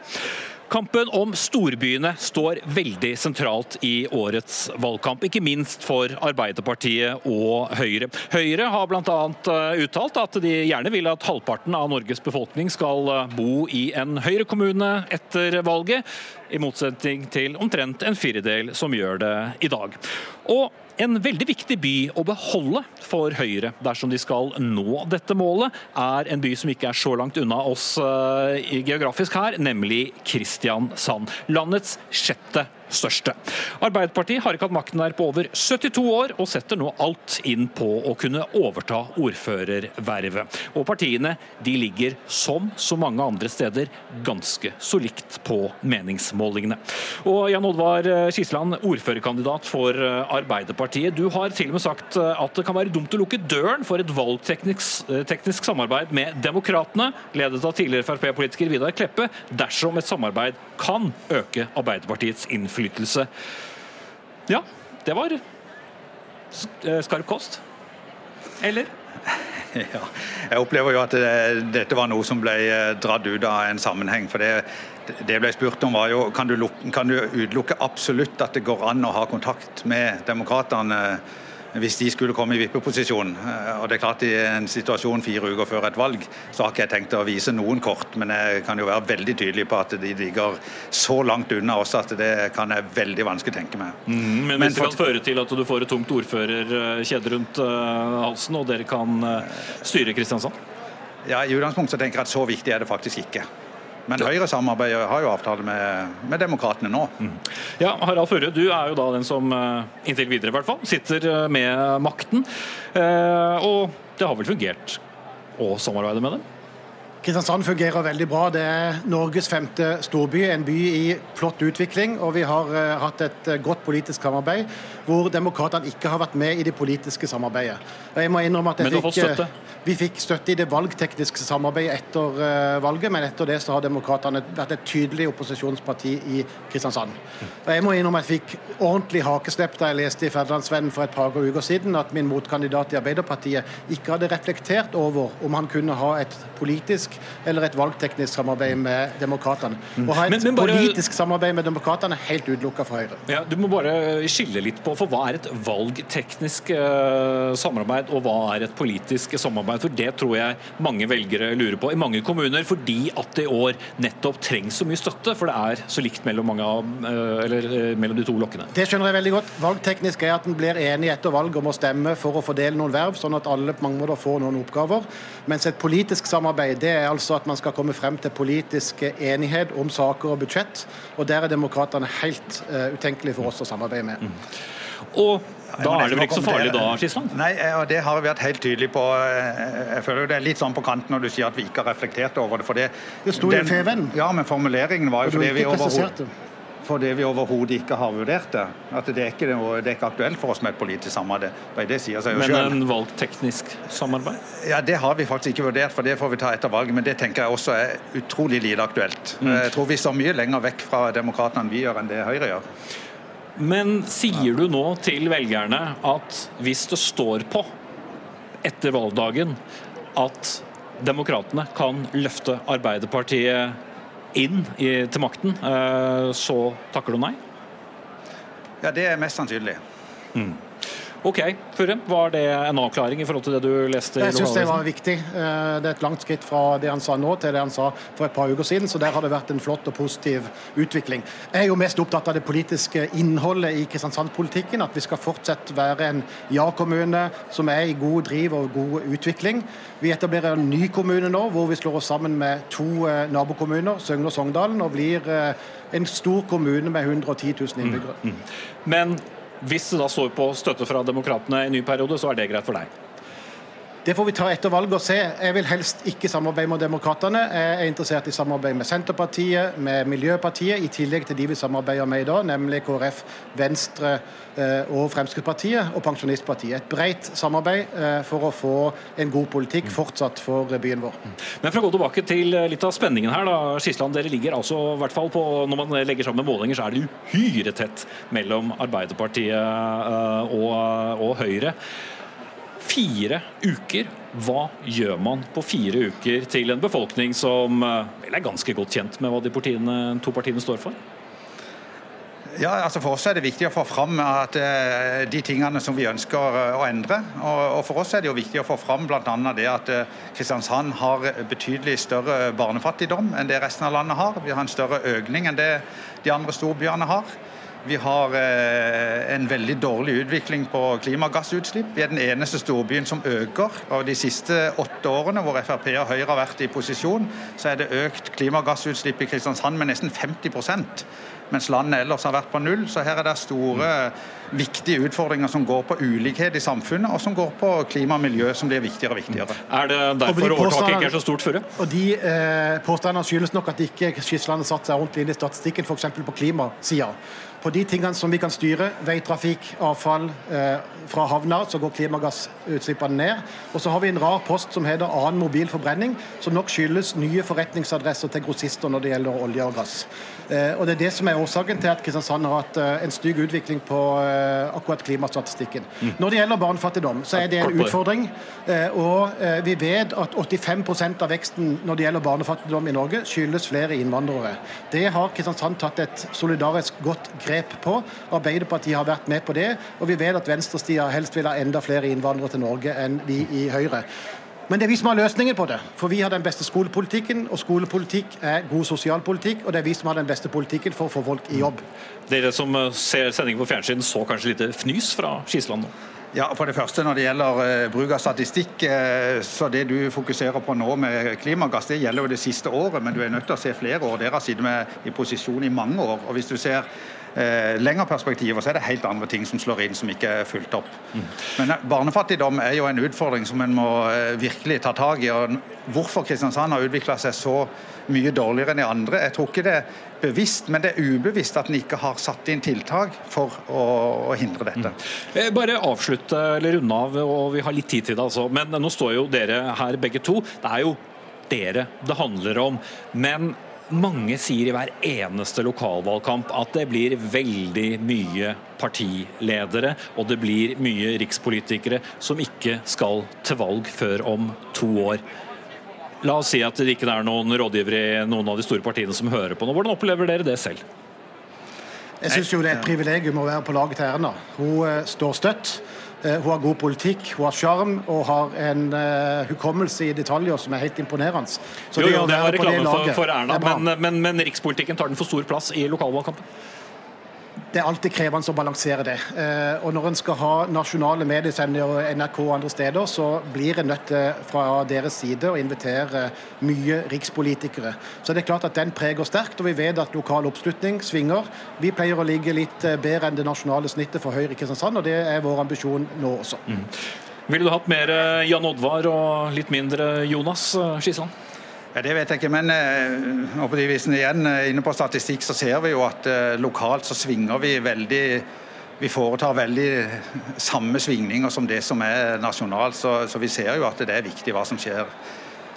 Kampen om storbyene står veldig sentralt i årets valgkamp, ikke minst for Arbeiderpartiet og Høyre. Høyre har bl.a. Eh, uttalt at de gjerne vil at halvparten av Norges befolkning skal bo i en Høyre-kommune etter valget, i motsetning til omtrent en firedel som gjør det i dag. Og en veldig viktig by å beholde for Høyre dersom de skal nå dette målet, er en by som ikke er så langt unna oss uh, geografisk her, nemlig Kristiansand. Landets sjette største. Arbeiderpartiet har ikke hatt makten der på over 72 år, og setter nå alt inn på å kunne overta ordførervervet. Og partiene de ligger, som så mange andre steder, ganske så likt på meningsmålingene. Og Jan Oddvar Skisland, ordførerkandidat for Arbeiderpartiet. Du har til og med sagt at det kan være dumt å lukke døren for et valgteknisk samarbeid med Demokratene, ledet av tidligere Frp-politiker Vidar Kleppe, dersom et samarbeid kan øke Arbeiderpartiets innflytelse innflytelse. Ja, det var eh, skarp kost. Eller? [laughs] Ja, jeg opplever jo at det, dette var noe som ble eh, dratt ut av en sammenheng. for det, det ble spurt om var jo, kan du, kan du utelukke absolutt at det går an å ha kontakt med demokratene hvis de skulle komme i vippeposisjon. Eh, og det er klart I en situasjon fire uker før et valg, så har ikke jeg tenkt å vise noen kort. Men jeg kan jo være veldig tydelig på at de ligger så langt unna oss at det kan jeg veldig vanskelig tenke meg. Mm, men hvis det kan føre til at du får et tungt ordførerkjede rundt uh, halsen, og dere kan styre Kristiansand? Ja, I utgangspunktet tenker jeg at så viktig er det faktisk ikke. Men Høyre samarbeider har jo avtale med, med Demokratene nå. Mm. Ja, Harald Furre, du er jo da den som eh, inntil videre i hvert fall, sitter eh, med makten. Eh, og det har vel fungert å samarbeide med dem? Kristiansand fungerer veldig bra. Det er Norges femte storby, en by i flott utvikling. Og vi har hatt et godt politisk samarbeid hvor demokratene ikke har vært med i det politiske samarbeidet. Og jeg må innrømme at jeg Men du har støtte? Vi fikk støtte i det valgtekniske samarbeidet etter uh, valget, men etter det så har Demokratene vært et tydelig opposisjonsparti i Kristiansand. Og jeg må innrømme at jeg fikk ordentlig hakeslepp da jeg leste i Fedrelandsvennen for et par uker siden at min motkandidat i Arbeiderpartiet ikke hadde reflektert over om han kunne ha et politisk eller et valgteknisk samarbeid med Demokratene. Å ha et men, men bare... politisk samarbeid med Demokratene er helt utelukka fra Høyre. Ja, du må bare skille litt på, for hva er et valgteknisk uh, samarbeid, og hva er et politisk samarbeid? For det tror jeg mange velgere lurer på i mange kommuner, fordi at det i år nettopp trengs så mye støtte. For det er så likt mellom, av, eh, eller, eh, mellom de to blokkene. Det skjønner jeg veldig godt. Valgteknisk er at en blir enig etter valg om å stemme for å fordele noen verv, sånn at alle på mange måter får noen oppgaver. Mens et politisk samarbeid det er altså at man skal komme frem til politisk enighet om saker og budsjett. Og der er demokratene helt uh, utenkelig for oss å samarbeide med. Mm. Og da er det vel ikke så farlig da, Skisland? Nei, og det har vi vært helt tydelig på. Jeg føler jo det er litt sånn på kanten når du sier at vi ikke har reflektert over det. For det, det sto i FVN. Ja, men formuleringen var jo fordi vi overhodet fordi vi overhodet ikke har vurdert det. At det er, ikke, det er ikke aktuelt for oss med et politisk samarbeid. Det sier seg jo Men selv. en valgteknisk samarbeid? Ja, Det har vi faktisk ikke vurdert, for det får vi ta etter valget. Men det tenker jeg også er utrolig lite aktuelt. Mm. Jeg tror vi står mye lenger vekk fra demokratene enn vi gjør, enn det Høyre gjør. Men sier du nå til velgerne at hvis det står på etter valgdagen at demokratene kan løfte Arbeiderpartiet inn i, til makten, eh, så takker du nei? Ja, det er mest sannsynlig. Mm. Ok, Furre, Var det en avklaring i forhold til det du leste? Jeg syns det var viktig. Eh, det er et langt skritt fra det han sa nå til det han sa for et par uker siden, så der har det vært en flott og positiv utvikling. Jeg er jo mest opptatt av det politiske innholdet i Kristiansand-politikken. At vi skal fortsatt være en ja-kommune som er i god driv og god utvikling. Vi etablerer en ny kommune nå, hvor vi slår oss sammen med to eh, nabokommuner, Søgne og Sogndalen, og blir eh, en stor kommune med 110 000 innbyggere. Mm, mm. Men hvis det da står på støtte fra Demokratene i ny periode, så er det greit for deg? Det får vi ta etter valget og se. Jeg vil helst ikke samarbeide med Demokratene. Jeg er interessert i samarbeid med Senterpartiet, med Miljøpartiet, i tillegg til de vi samarbeider med i dag, nemlig KrF, Venstre eh, og Fremskrittspartiet og Pensjonistpartiet. Et bredt samarbeid eh, for å få en god politikk fortsatt for byen vår. Men For å gå tilbake til litt av spenningen her, da, Skisland. Dere ligger altså, i hvert fall på, når man legger sammen målinger, så er det uhyre tett mellom Arbeiderpartiet eh, og, og Høyre fire uker. Hva gjør man på fire uker til en befolkning som eh, vel er ganske godt kjent med hva de partiene, to partiene står for? Ja, altså For oss er det viktig å få fram at uh, de tingene som vi ønsker uh, å endre. Og, For oss er det jo viktig å få fram bl.a. det at Kristiansand har betydelig større barnefattigdom enn det resten av landet har. Vi har en større økning enn det de andre storbyene har. Vi har eh, en veldig dårlig utvikling på klimagassutslipp. Vi er den eneste storbyen som øker. Og De siste åtte årene hvor Frp og Høyre har vært i posisjon, så er det økt klimagassutslipp i Kristiansand med nesten 50% mens landet ellers har vært på null. Så her er det store, viktige utfordringer som går på ulikhet i samfunnet, og som går på klima og miljø, som blir viktigere og viktigere. Er det derfor overtaket ikke er så stort føre? Og De eh, påstandene skyldes nok at ikke Skisland har satt seg ordentlig inn i statistikken, f.eks. på klimasida. På de tingene som vi kan styre, veitrafikk, avfall, eh, fra havna, så går klimagassutslippene ned. Og så har vi en rar post som heter annen mobil forbrenning, som nok skyldes nye forretningsadresser til grossister når det gjelder olje og gass. Eh, og Det er det som er årsaken til at Kristiansand har hatt eh, en stygg utvikling på eh, akkurat klimastatistikken. Mm. Når det gjelder barnefattigdom, så er det en utfordring. Og vi vet at 85% av veksten når det gjelder barnefattigdom i Norge, skyldes flere innvandrere. Det har Kristiansand tatt et solidarisk godt grep på. Arbeiderpartiet har vært med på det, og vi vet at venstresida helst vil ha enda flere innvandrere til Norge enn vi i Høyre. Men det er vi som har løsningen på det. For vi har den beste skolepolitikken, og skolepolitikk er god sosialpolitikk. Og det er vi som har den beste politikken for å få folk i jobb. Dere som eh, ser sendingen på fjernsyn, så kanskje litt fnys fra Skisland nå? Ja, for det første Når det gjelder uh, bruk av statistikk, så det du fokuserer på nå med klimagass, det gjelder jo det siste året, men du er nødt til å se flere år. Dere har sittet med i posisjon i mange år. og hvis du ser eh, lengre perspektiver så er det helt andre ting som slår inn som ikke er fulgt opp. Men eh, barnefattigdom er jo en utfordring som en må eh, virkelig ta tak i. og Hvorfor Kristiansand har utvikla seg så mye dårligere enn de andre, jeg tror ikke det er bevisst, men det er ubevisst at en ikke har satt inn tiltak for å, å hindre dette. Mm. Bare avslutte eller runde av, og vi har litt tid til det. altså. Men nå står jo dere her begge to. Det er jo dere det handler om. Men mange sier i hver eneste lokalvalgkamp at det blir veldig mye partiledere og det blir mye rikspolitikere som ikke skal til valg før om to år. La oss si at det ikke er noen rådgivere i noen av de store partiene som hører på nå. Hvordan opplever dere det selv? Jeg syns det er et privilegium å være på laget til Erna. Hun eh, står støtt. Eh, hun har god politikk, hun har sjarm og har en uh, hukommelse i detaljer som er helt imponerende. Så jo, jo, det var reklame for, for Erna, men, men, men rikspolitikken tar den for stor plass i lokalvalgkampen? Det er alltid krevende å balansere det. Eh, og Når en skal ha nasjonale mediesendere, NRK og andre steder, så blir en nødt til fra deres side å invitere mye rikspolitikere. Så det er klart at Den preger sterkt, og vi vet at lokal oppslutning svinger. Vi pleier å ligge litt eh, bedre enn det nasjonale snittet for Høyre i Kristiansand, og det er vår ambisjon nå også. Mm. Ville du hatt mer eh, Jan Oddvar og litt mindre Jonas Skisand? Ja, det vet jeg ikke, men eh, igjen, eh, inne på statistikk så ser vi jo at eh, lokalt så svinger vi veldig vi foretar veldig samme svingninger som det som er nasjonalt. Så, så vi ser jo at det er viktig hva som skjer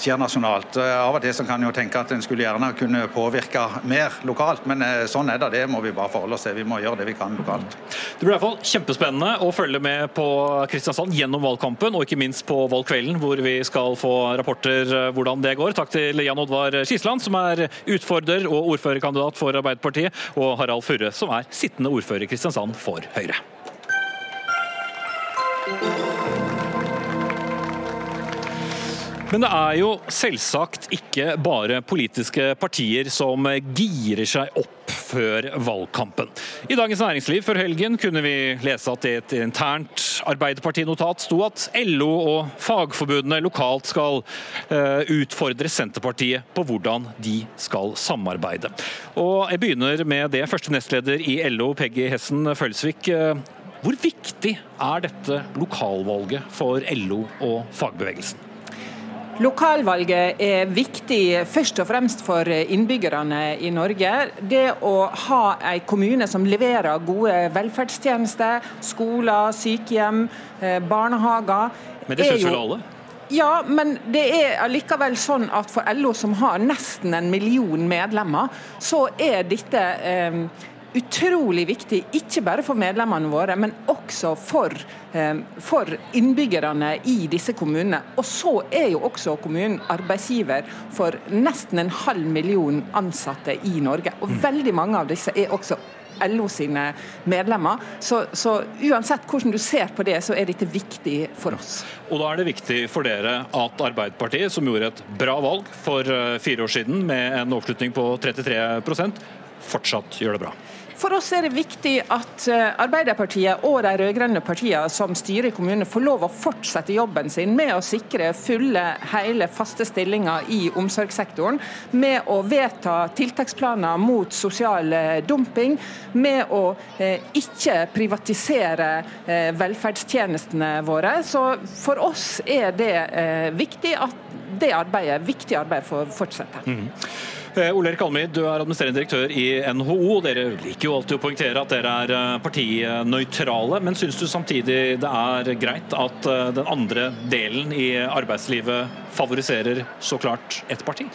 skjer nasjonalt. Av og til så kan jo tenke at en skulle gjerne kunne påvirke mer lokalt, men eh, sånn er det. Det må vi bare forholde oss til. Vi må gjøre det vi kan lokalt. Det blir i hvert fall kjempespennende å følge med på Kristiansand gjennom valgkampen, og ikke minst på valgkvelden, hvor vi skal få rapporter eh, hvordan det går. Takk til Jan Oddvar Skisland, som er utfordrer og ordførerkandidat for Arbeiderpartiet, og Harald Furre, som er sittende ordfører i Kristiansand for Høyre. Men det er jo selvsagt ikke bare politiske partier som girer seg opp før valgkampen. I Dagens Næringsliv før helgen kunne vi lese at det i et internt Arbeiderpartinotat sto at LO og fagforbundene lokalt skal uh, utfordre Senterpartiet på hvordan de skal samarbeide. Og Jeg begynner med det første nestleder i LO, Peggy Hessen Følsvik. Uh, hvor viktig er dette lokalvalget for LO og fagbevegelsen? Lokalvalget er viktig først og fremst for innbyggerne i Norge. Det å ha en kommune som leverer gode velferdstjenester, skoler, sykehjem, eh, barnehager Men det syns vel alle? Ja, men det er allikevel sånn at for LO, som har nesten en million medlemmer, så er dette eh, utrolig viktig, ikke bare for medlemmene våre, men også for, eh, for, innbyggerne i disse kommunene. Og så er jo også kommunen arbeidsgiver for nesten en halv million ansatte i Norge. Og mm. veldig mange av disse er også LO sine medlemmer. Så, så, uansett hvordan du ser på det, så er dette viktig for oss. Og da er det viktig for dere at Arbeiderpartiet, som gjorde et bra valg for eh, fire år siden med en oppslutning på 33% fortsatt gjør det bra. For oss er det viktig at eh, Arbeiderpartiet og de rød-grønne partiene som styrer i kommunene får lov å fortsette jobben sin med å sikre fulle, hele, faste stillinger i omsorgssektoren. Med å vedta tiltaksplaner mot sosial eh, dumping. Med å eh, ikke privatisere eh, velferdstjenestene våre. Så for oss er det eh, viktig at det arbeidet, viktig arbeid får fortsette. Mm. Eh, Ole Erik Almid, du er administrerende direktør i NHO. Dere liker jo alltid å poengtere at dere er eh, partinøytrale, men syns du samtidig det er greit at eh, den andre delen i arbeidslivet favoriserer så klart ett parti?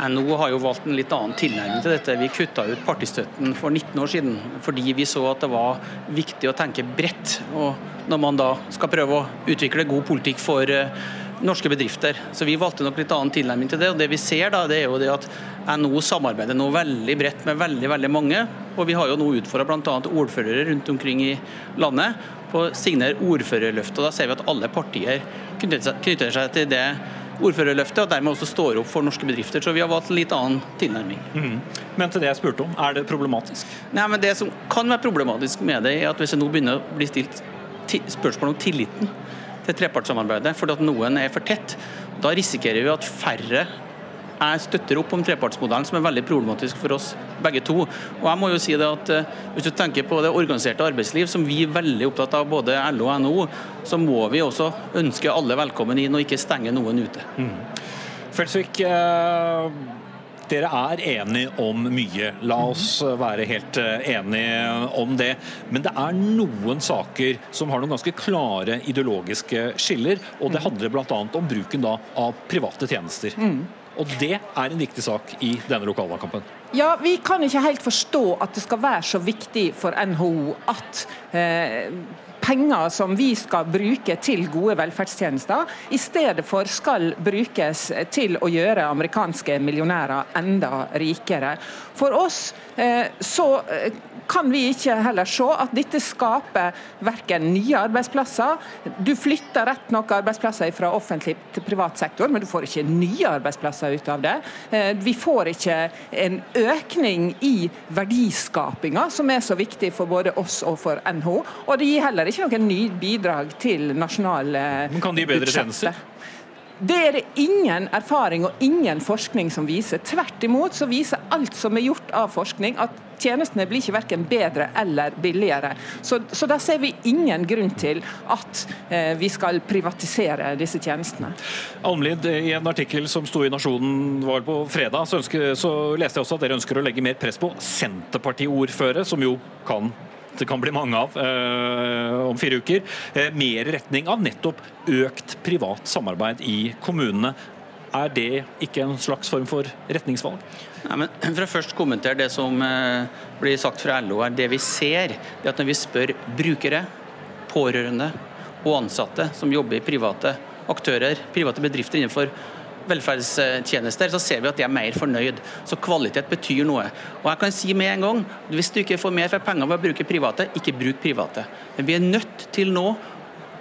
NHO har jo valgt en litt annen tilnærming til dette. Vi kutta ut partistøtten for 19 år siden fordi vi så at det var viktig å tenke bredt. Og når man da skal prøve å utvikle god politikk for norske bedrifter. Så vi valgte nok litt annen tilnærming til det. og Det vi ser da, det er jo det at NHO samarbeider nå veldig bredt med veldig veldig mange. Og vi har jo nå utfordra bl.a. ordførere rundt omkring i landet på å signere ordførerløftet. Da ser vi at alle partier knytter seg til det ordførerløftet, og dermed også står opp for norske bedrifter. Så vi har valgt en litt annen tilnærming. Mm. Men til det jeg spurte om, er det problematisk? Nei, men Det som kan være problematisk med det, er at hvis det nå begynner å bli stilt spørsmål om tilliten til trepartssamarbeidet, fordi at noen er for tett, da risikerer vi at færre jeg støtter opp om trepartsmodellen, som er veldig problematisk for oss begge to. Og jeg må jo si det at eh, Hvis du tenker på det organiserte arbeidsliv, som vi er veldig opptatt av, både LO og NHO, så må vi også ønske alle velkommen inn og ikke stenge noen ute. Mm. Felsvik, eh, dere er enige om mye. La oss være helt eh, enige om det. Men det er noen saker som har noen ganske klare ideologiske skiller. Og det handler bl.a. om bruken av private tjenester. Mm. Og det er en viktig sak i denne lokalvalgkampen. Ja, Vi kan ikke helt forstå at det skal være så viktig for NHO at eh, penger som vi skal bruke til gode velferdstjenester, i stedet for skal brukes til å gjøre amerikanske millionærer enda rikere. For oss eh, så eh, kan vi ikke heller se at dette skaper verken nye arbeidsplasser Du flytter rett nok arbeidsplasser fra offentlig til privat sektor, men du får ikke nye arbeidsplasser ut av det. Eh, vi får ikke en økning i verdiskapinga, som er så viktig for både oss og for NHO. Og det gir heller ikke noen ny bidrag til nasjonale Men Kan de bedre tjenester? Det er det ingen erfaring og ingen forskning som viser. Tvert imot så viser alt som er gjort av forskning at tjenestene blir ikke verken bedre eller billigere. Så, så da ser vi ingen grunn til at eh, vi skal privatisere disse tjenestene. Almlid, i en artikkel som sto i Nasjonen var på fredag, så, ønsker, så leste jeg også at dere ønsker å legge mer press på Senterpartiordførere, som jo kan det kan bli mange av eh, om fire uker. Eh, mer retning av nettopp økt privat samarbeid i kommunene. Er det ikke en slags form for retningsvalg? Nei, men [clears throat] for å først kommentere det som eh, blir sagt fra LO, er det vi ser, er at når vi spør brukere, pårørende og ansatte som jobber i private aktører, private bedrifter innenfor velferdstjenester, så ser vi at de er mer fornøyd. Så kvalitet betyr noe. Og jeg kan si med en gang, Hvis du ikke får mer for penger ved å bruke private, ikke bruk private. Men vi er nødt til nå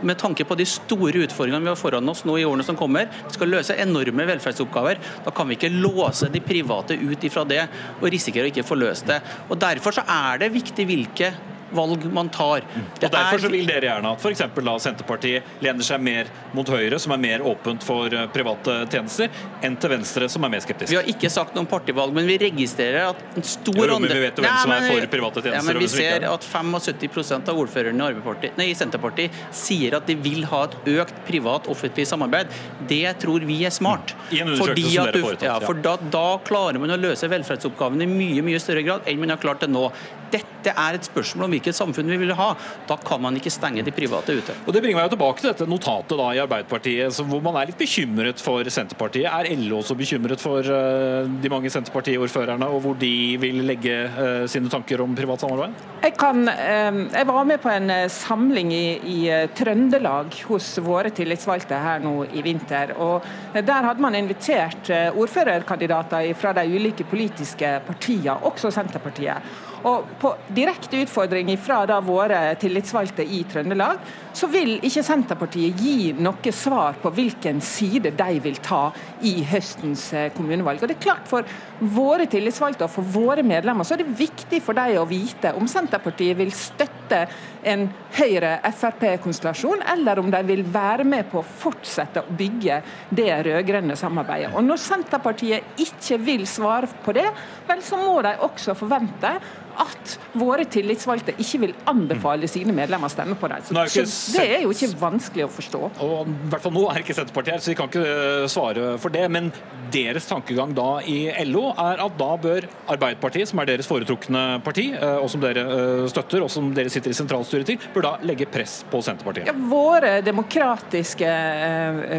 med tanke på de store utfordringene vi har foran oss nå i årene som kommer, vi skal løse enorme velferdsoppgaver. Da kan vi ikke låse de private ut ifra det og risikere å ikke få løst det. Og Derfor så er det viktig hvilke valg man tar. Det og Derfor så vil dere gjerne at f.eks. Senterpartiet lener seg mer mot Høyre, som er mer åpent for eh, private tjenester, enn til Venstre, som er mer skeptisk. Vi har ikke sagt noe om partivalg, men vi registrerer at en stor jo, andre... Vi vet jo hvem som er for private tjenester. Ja, men vi ser at 75 av ordførerne i, nei, i Senterpartiet sier at de vil ha et økt privat-offentlig samarbeid. Det tror vi er smart. I en undersøkelse som dere foretatt. Ja, for da, da klarer man å løse velferdsoppgavene i mye mye større grad enn man har klart det nå. Dette er et spørsmål om hvilket samfunn vi vil ha. Da kan man ikke stenge de private ute. Og Det bringer meg jo tilbake til dette notatet da i Arbeiderpartiet, hvor man er litt bekymret for Senterpartiet. Er LO også bekymret for uh, de mange Senterparti-ordførerne, og hvor de vil legge uh, sine tanker om privat samarbeid? Jeg, kan, uh, jeg var med på en samling i, i Trøndelag hos våre tillitsvalgte her nå i vinter. og Der hadde man invitert ordførerkandidater fra de ulike politiske partiene, også Senterpartiet. Og På direkte utfordring fra våre tillitsvalgte i Trøndelag, så vil ikke Senterpartiet gi noe svar på hvilken side de vil ta i høstens eh, kommunevalg. Og det er klart For våre tillitsvalgte og for våre medlemmer så er det viktig for dem å vite om Senterpartiet vil støtte en Høyre-Frp-konstellasjon, eller om de vil være med på å fortsette å bygge det rød-grønne samarbeidet. Og Når Senterpartiet ikke vil svare på det, vel så må de også forvente at våre tillitsvalgte ikke vil anbefale sine medlemmer å stemme på dem. Så, Det er jo ikke vanskelig å forstå. Og i hvert fall nå er ikke Senterpartiet her, så de kan ikke eh, svare for det. Men deres tankegang da i LO er at da bør Arbeiderpartiet, som er deres foretrukne parti, eh, og som dere eh, støtter, og som dere sitter i sentralstyret til, bør da legge press på Senterpartiet. Ja, våre demokratiske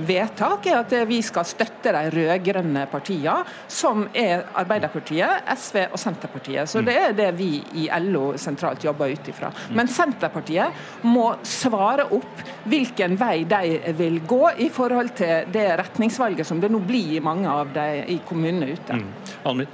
vedtak er at vi skal støtte de rød-grønne partiene, som er Arbeiderpartiet, SV og Senterpartiet. Så det er det vi i LO sentralt jobber ut ifra. Men Senterpartiet må svare opp hvilken vei de vil gå i forhold til det retningsvalget som det nå blir i mange av de i kommunene ute. Mm.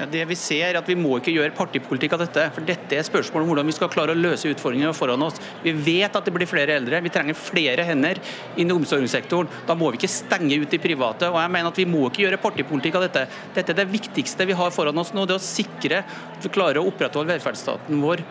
Ja, det Vi ser at vi må ikke gjøre partipolitikk av dette. for Dette er spørsmål om hvordan vi skal klare å løse utfordringene foran oss. Vi vet at det blir flere eldre. Vi trenger flere hender innen omsorgssektoren. Da må vi ikke stenge ut de private. og jeg mener at Vi må ikke gjøre partipolitikk av dette. Dette er det viktigste vi har foran oss nå. Det å sikre at vi klarer å opprettholde velferdsstaten vår.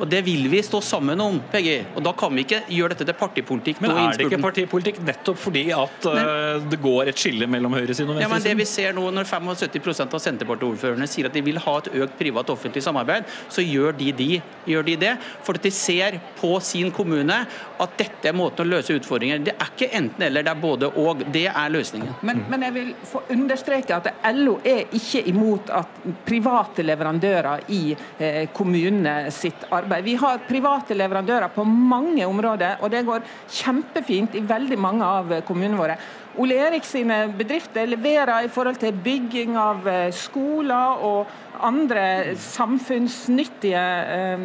Og Det vil vi stå sammen om, Peggy. Og Da kan vi ikke gjøre dette til partipolitikk. Men er det ikke partipolitikk nettopp fordi at uh, det går et skille mellom høyresiden og venstresiden? Ja, men det vi ser nå, Når 75 av Senterparti-ordførerne sier at de vil ha et økt privat-offentlig samarbeid, så gjør de, de, gjør de, det. For at de ser på sin kommune at dette er måten å løse utfordringer. Det er ikke enten-eller, det er både og. Det er løsningen. Men, men, jeg vil få understreke at LO er ikke imot at private leverandører i eh, kommunene sitt arbeid arbeid. Vi har private leverandører på mange områder, og det går kjempefint i veldig mange av kommunene våre. Ole Erik sine bedrifter leverer i forhold til bygging av eh, skoler og andre samfunnsnyttige eh,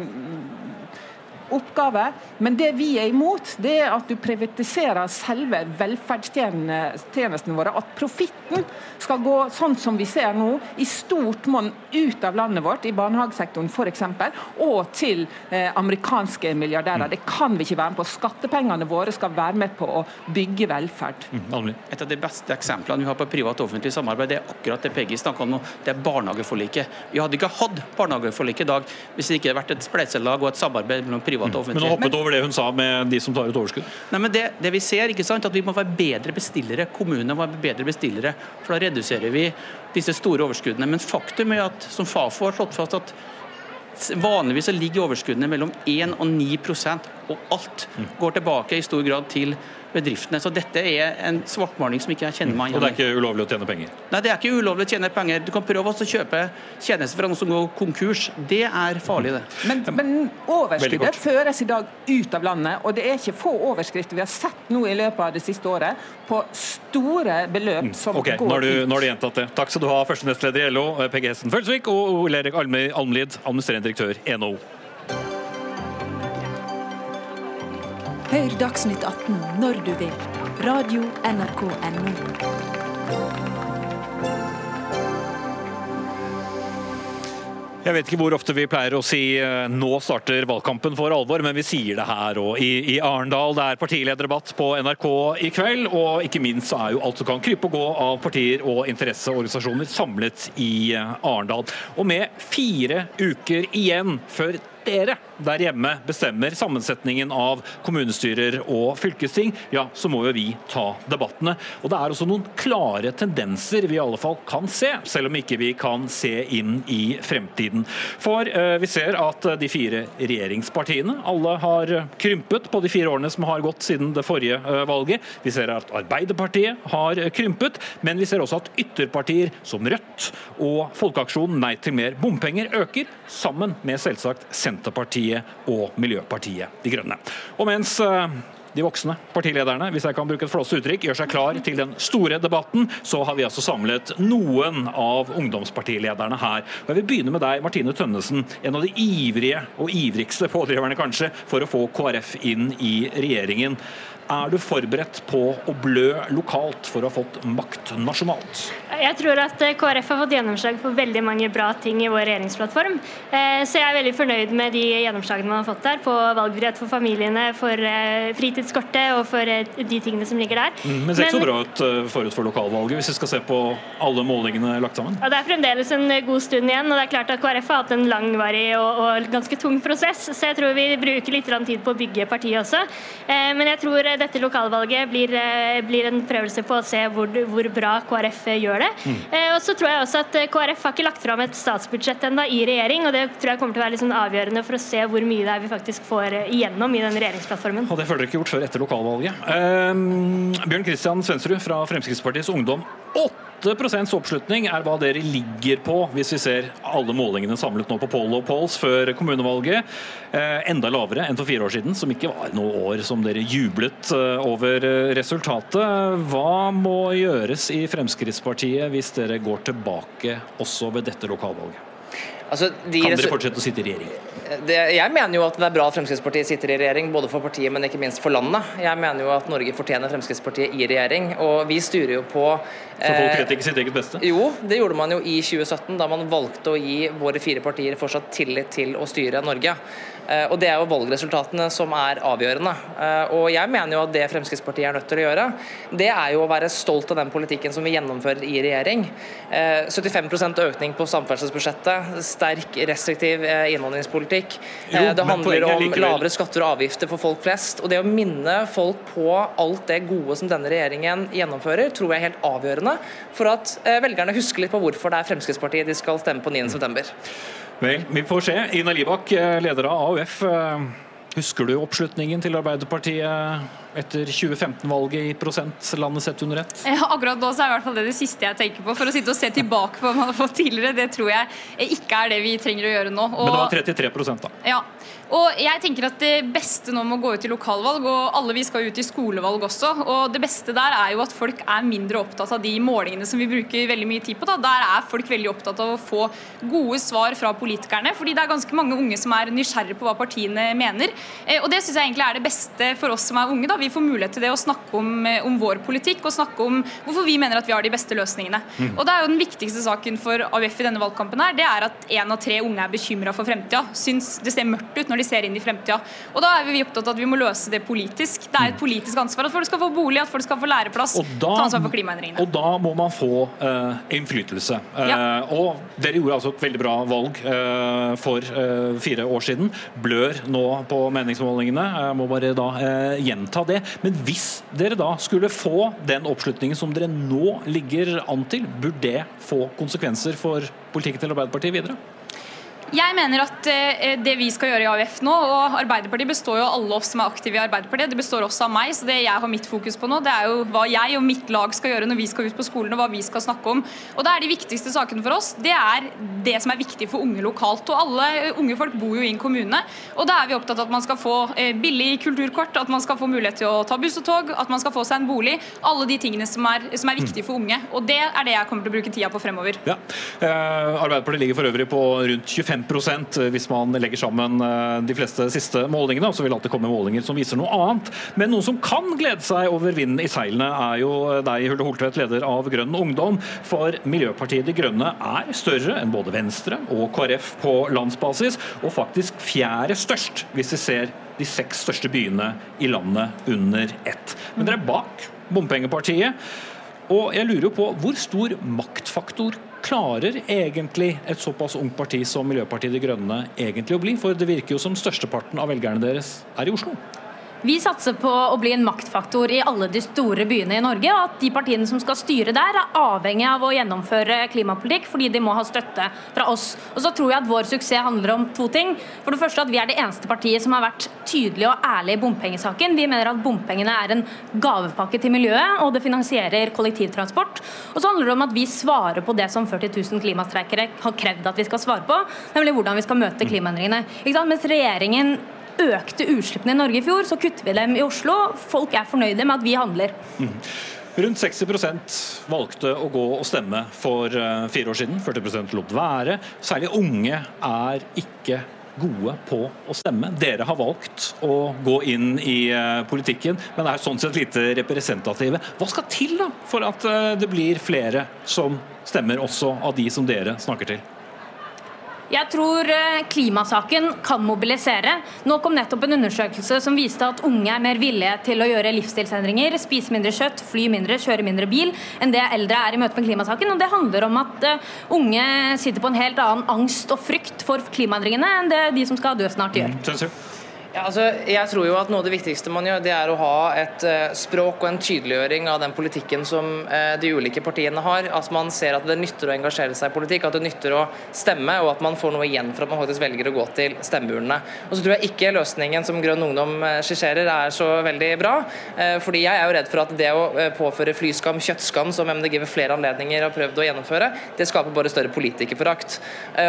oppgave. Men det vi er imot, det er at du privatiserer selve velferdstjenestene våre. At profitten skal gå sånn som vi ser nå, i stort monn ut av landet vårt, i barnehagesektoren f.eks., og til eh, amerikanske milliardærer. Det kan vi ikke være med på. Skattepengene våre skal være med på å bygge velferd. Mm, Et av de beste eksemplene vi har på privat-offentlig samarbeid, det er akkurat det Peggy snakka om nå. Det er barnehageforliket. Vi hadde ikke hatt barnehageforliket i dag hvis det ikke hadde vært et spleiselag og et samarbeid mellom privat privat og offentlige. Men hun hoppet over det hun sa med de som tar ut overskudd? Nei, men det, det vi ser, ikke sant, at vi må være bedre bestillere. Kommunene må være bedre bestillere. For da reduserer vi disse store overskuddene. Men faktum er at, som Fafo har slått fast, at Vanligvis ligger overskuddene mellom 1 og 9% og alt går tilbake i stor grad til bedriftene. Så dette er en svartmaling som ikke jeg kjenner meg igjen i. Og det er ikke ulovlig å tjene penger? Nei, det er ikke ulovlig å tjene penger. Du kan prøve å kjøpe tjenester fra noen som går konkurs. Det er farlig, det. Men, men overskuddet føres i dag ut av landet, og det er ikke få overskrifter vi har sett nå i løpet av det siste året på store beløp mm, som okay, går nå har, du, ut. nå har du gjentatt det. Takk skal du ha, første nestleder i LO, Peggy Hessen Følsvik, og Ole Erik Almlid, administrerende direktør NHO. Hør Dagsnytt 18 når du vil. Radio NRK Radio.nrk.no. Jeg vet ikke hvor ofte vi pleier å si eh, nå starter valgkampen for alvor, men vi sier det her og i, i Arendal. Det er partilederdebatt på NRK i kveld, og ikke minst er jo alt som kan krype og gå av partier og interesseorganisasjoner samlet i eh, Arendal. Og med fire uker igjen før dere der hjemme bestemmer sammensetningen av kommunestyrer og fylkesting, ja, så må jo vi ta debattene. Og det er også noen klare tendenser vi i alle fall kan se, selv om ikke vi kan se inn i fremtiden. For eh, vi ser at de fire regjeringspartiene alle har krympet på de fire årene som har gått siden det forrige eh, valget. Vi ser at Arbeiderpartiet har krympet, men vi ser også at ytterpartier som Rødt og Folkeaksjonen Nei til mer bompenger øker, sammen med selvsagt Senterpartiet Senterpartiet og Miljøpartiet De Grønne. Og mens eh, de voksne partilederne hvis jeg kan bruke et flåste uttrykk, gjør seg klar til den store debatten, så har vi altså samlet noen av ungdomspartilederne her. Og jeg vil begynne med deg, Martine Tønnesen, en av de ivrige og ivrigste pådriverne kanskje for å få KrF inn i regjeringen. Er du forberedt på å blø lokalt for å ha fått makt nasjonalt? Jeg tror at KrF har fått gjennomslag for veldig mange bra ting i vår regjeringsplattform. Eh, så jeg er veldig fornøyd med de gjennomslagene man har fått der på valgfrihet for familiene, for eh, fritidskortet og for eh, de tingene som ligger der. Mm, men det ser ikke så bra ut forut for lokalvalget, hvis vi skal se på alle målingene lagt sammen? Ja, det er fremdeles en god stund igjen, og det er klart at KrF har hatt en langvarig og, og ganske tung prosess, så jeg tror vi bruker litt tid på å bygge partiet også. Men jeg tror det dette lokalvalget blir, eh, blir en prøvelse på å se hvor, hvor bra KrF gjør det. Mm. Eh, og så tror jeg også at KrF har ikke lagt fram et statsbudsjett enda i regjering, og det tror jeg kommer til å være litt sånn avgjørende for å se hvor mye det er vi faktisk får igjennom i den regjeringsplattformen. Og det føler dere ikke gjort før etter lokalvalget. Um, Bjørn Kristian Svendsrud fra Fremskrittspartiets Ungdom. 8 oppslutning er hva dere ligger på, hvis vi ser alle målingene samlet nå på poll og polls før kommunevalget. Eh, enda lavere enn for fire år siden, som ikke var noe år som dere jublet eh, over eh, resultatet. Hva må gjøres i Fremskrittspartiet hvis dere går tilbake også ved dette lokalvalget? Altså, de kan dere fortsette å sitte i regjering? Det, jeg mener jo at det er bra at Fremskrittspartiet sitter i regjering, både for partiet, men ikke minst for landet. Jeg mener jo at Norge fortjener Fremskrittspartiet i regjering, og vi styrer jo på Så folk vet ikke sitt eget beste? Jo, det gjorde man jo i 2017, da man valgte å gi våre fire partier fortsatt tillit til å styre Norge. Eh, og Det er jo valgresultatene som er avgjørende. Eh, og Jeg mener jo at det Fremskrittspartiet er nødt til å gjøre, det er jo å være stolt av den politikken som vi gjennomfører i regjering. 75 eh, økning på samferdselsbudsjettet, sterk restriktiv innvandringspolitikk. Jo, det handler om likevel... lavere skatter og avgifter for folk flest. Og det å minne folk på alt det gode som denne regjeringen gjennomfører, tror jeg er helt avgjørende for at velgerne husker litt på hvorfor det er Fremskrittspartiet de skal stemme på 9.9. Vel, vi får se. Ina Libak, eh, leder av AUF. Eh, husker du oppslutningen til Arbeiderpartiet etter 2015-valget i prosent, landet sett under ett? Ja, akkurat nå så er i hvert fall det det siste jeg tenker på. For å sitte og se tilbake på hva man har fått tidligere, det tror jeg ikke er det vi trenger å gjøre nå. Og, Men det var 33 da? Ja. Og jeg tenker at Det beste nå må gå ut i lokalvalg, og alle vi skal ut i skolevalg også. og Det beste der er jo at folk er mindre opptatt av de målingene som vi bruker veldig mye tid på. Da. Der er folk veldig opptatt av å få gode svar fra politikerne. fordi det er ganske mange unge som er nysgjerrige på hva partiene mener. Eh, og Det syns jeg egentlig er det beste for oss som er unge. da. Vi får mulighet til det å snakke om, eh, om vår politikk og snakke om hvorfor vi mener at vi har de beste løsningene. Mm. Og det er jo Den viktigste saken for AUF i denne valgkampen her, det er at én av tre unge er bekymra for fremtida. Syns det ser mørkt ut når de ser inn i fremtida. Og da er vi opptatt av at vi må løse det politisk. Det er et politisk ansvar at folk skal få bolig, at folk skal få læreplass, da, ta ansvar for klimaendringene. Og da må man få uh, innflytelse. Uh, ja. Og dere gjorde altså et veldig bra valg uh, for fire år siden. Blør nå på meningsmålingene. Jeg må bare da gjenta det. Men hvis dere da skulle få den oppslutningen som dere nå ligger an til, burde det få konsekvenser for politikken til Arbeiderpartiet videre? Jeg mener at eh, det vi skal gjøre i AUF nå, og Arbeiderpartiet består jo av alle oss som er aktive i Arbeiderpartiet, det består også av meg. Så det jeg har mitt fokus på nå, det er jo hva jeg og mitt lag skal gjøre når vi skal ut på skolen, og hva vi skal snakke om. Og da er de viktigste sakene for oss, det er det som er viktig for unge lokalt. Og alle unge folk bor jo i en kommune, og da er vi opptatt av at man skal få eh, billig kulturkort, at man skal få mulighet til å ta buss og tog, at man skal få seg en bolig. Alle de tingene som er, som er viktige for unge. Og det er det jeg kommer til å bruke tida på fremover. Ja. Eh, Arbeiderpartiet ligger for øvrig på rundt 25 hvis man legger sammen eh, de fleste siste målingene. Og så vil alltid komme målinger som viser noe annet. Men noen som kan glede seg over vinden i seilene, er jo deg, Hulde Holtvedt, leder av Grønn Ungdom. For Miljøpartiet De Grønne er større enn både Venstre og KrF på landsbasis, og faktisk fjerde størst, hvis vi ser de seks største byene i landet under ett. Men dere er bak bompengepartiet. Og jeg lurer jo på hvor stor maktfaktor klarer egentlig et såpass ungt parti som Miljøpartiet De Grønne egentlig å bli? For det virker jo som størsteparten av velgerne deres er i Oslo. Vi satser på å bli en maktfaktor i alle de store byene i Norge, og at de partiene som skal styre der, er avhengig av å gjennomføre klimapolitikk fordi de må ha støtte fra oss. Og så tror jeg at vår suksess handler om to ting. For det første at vi er det eneste partiet som har vært tydelig og ærlig i bompengesaken. Vi mener at bompengene er en gavepakke til miljøet, og det finansierer kollektivtransport. Og så handler det om at vi svarer på det som 40 000 klimastreikere har krevd at vi skal svare på, nemlig hvordan vi skal møte klimaendringene. Mens regjeringen økte utslippene i Norge i fjor, så kutter vi dem i Oslo. Folk er fornøyde med at vi handler. Mm. Rundt 60% valgte å gå og stemme for eh, fire år siden. 40% lot være. Særlig unge er ikke gode på å stemme. Dere har valgt å gå inn i eh, politikken, men er sånn sett lite representative. Hva skal til da for at eh, det blir flere som stemmer, også av de som dere snakker til? Jeg tror eh, klimasaken kan mobilisere. Nå kom nettopp en undersøkelse som viste at unge er mer villige til å gjøre livsstilsendringer, spise mindre kjøtt, fly mindre, kjøre mindre bil, enn det eldre er i møte med klimasaken. Og Det handler om at eh, unge sitter på en helt annen angst og frykt for klimaendringene enn det de som skal dø snart, gjør. Ja, altså, jeg tror jo at Noe av det viktigste man gjør, det er å ha et uh, språk og en tydeliggjøring av den politikken som uh, de ulike partiene har. At man ser at det nytter å engasjere seg i politikk, at det nytter å stemme, og at man får noe igjen for at man faktisk velger å gå til stemmeurnene. Og så tror jeg ikke løsningen som Grønn Ungdom uh, skisserer er så veldig bra. fordi jeg er jo redd for at det å påføre flyskam, kjøttskam, som MDG ved flere anledninger har prøvd å gjennomføre, det skaper bare større politikerforakt.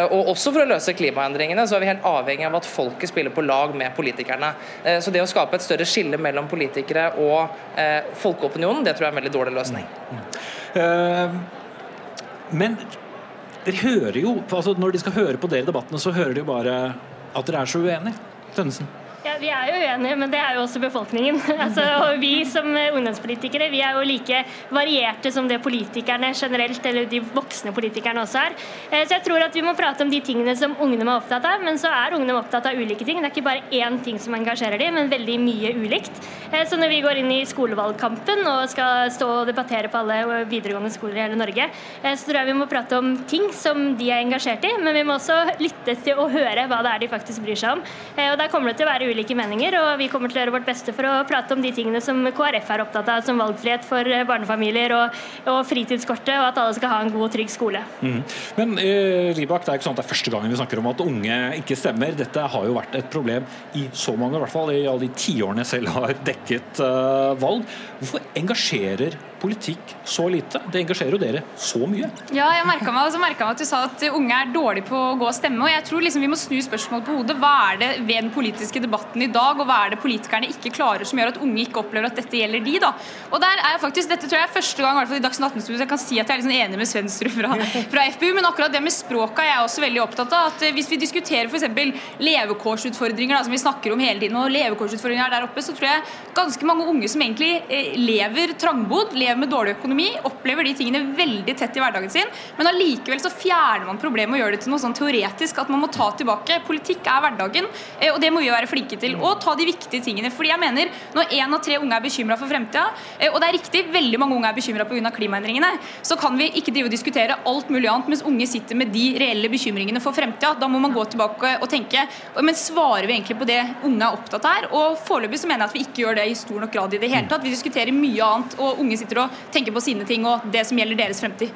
og også for å løse klimaendringene så er vi helt avhengig av at folket spiller på lag med politikere politikerne. Eh, så det å skape et større skille mellom politikere og eh, folkeopinionen, det tror jeg er en veldig dårlig løsning. Uh, men dere hører jo, altså Når de skal høre på dere i debattene, så hører de jo bare at dere er så uenige. Tønnesen? Ja, Vi er jo uenige, men det er jo også befolkningen. [laughs] Altså, og Vi som ungdomspolitikere vi er jo like varierte som det politikerne generelt, eller de voksne politikerne også er. Eh, så jeg tror at vi må prate om de tingene som ungdom er opptatt av. Men så er ungdom opptatt av ulike ting. Det er ikke bare én ting som engasjerer dem, men veldig mye ulikt. Eh, så når vi går inn i skolevalgkampen og skal stå og debattere på alle videregående skoler i hele Norge, eh, så tror jeg vi må prate om ting som de er engasjert i, men vi må også lytte til å høre hva det er de faktisk bryr seg om. Og der kommer det til å være ulike meninger, og vi kommer til å gjøre vårt beste for å prate om de tingene som KrF er opptatt av, som valgfrihet for eh, barnefamilier og, og fritidskortet, og at alle skal ha en god og trygg skole. Mm. Men eh, Ribak, det er ikke sånn at det er første gangen vi snakker om at unge ikke stemmer. Dette har jo vært et problem i så mange, i hvert fall i alle de tiårene jeg selv har dekket uh, valg. Hvorfor engasjerer politikk så lite? Det engasjerer jo dere så mye. Ja, jeg merka meg, meg, at du sa at unge er dårlige på å gå og stemme. og jeg tror liksom vi må snu spørsmålet på hodet. Hva er det ved den politiske debatten i dag, og hva er det politikerne ikke klarer som gjør at unge ikke opplever at dette gjelder de? da? Og der er jeg faktisk, Dette tror jeg er første gang i, hvert fall i Dagsnytt 18 jeg kan si at jeg er liksom enig med Svendsrud fra, fra, FPU, men akkurat det med språket er jeg også veldig opptatt av. at Hvis vi diskuterer f.eks. levekårsutfordringer, da, som vi snakker om hele tiden, og levekårsutfordringer der oppe, så tror jeg ganske mange unge som egentlig eh, lever trangbodd, lever med dårlig økonomi, opplever de tingene veldig tett i hverdagen sin, men allikevel så fjerner man problemet og gjør det til noe sånn teoretisk at man må ta tilbake. Politikk er hverdagen, eh, og det må vi være flinke til. Og ta de viktige tingene. Fordi jeg mener, når én av tre unge er bekymra for fremtida, eh, og det er riktig, veldig mange unge er bekymra pga. klimaendringene, så kan vi ikke drive og diskutere alt mulig annet mens unge sitter med de reelle bekymringene for fremtida. Da må man gå tilbake og tenke men svarer vi egentlig på det unge er opptatt her? Og foreløpig så mener jeg at vi ikke gjør det i stor nok grad i det hele tatt. Vi diskuterer mye annet, og unge sitter og å tenke på sine ting og det som gjelder deres fremtid.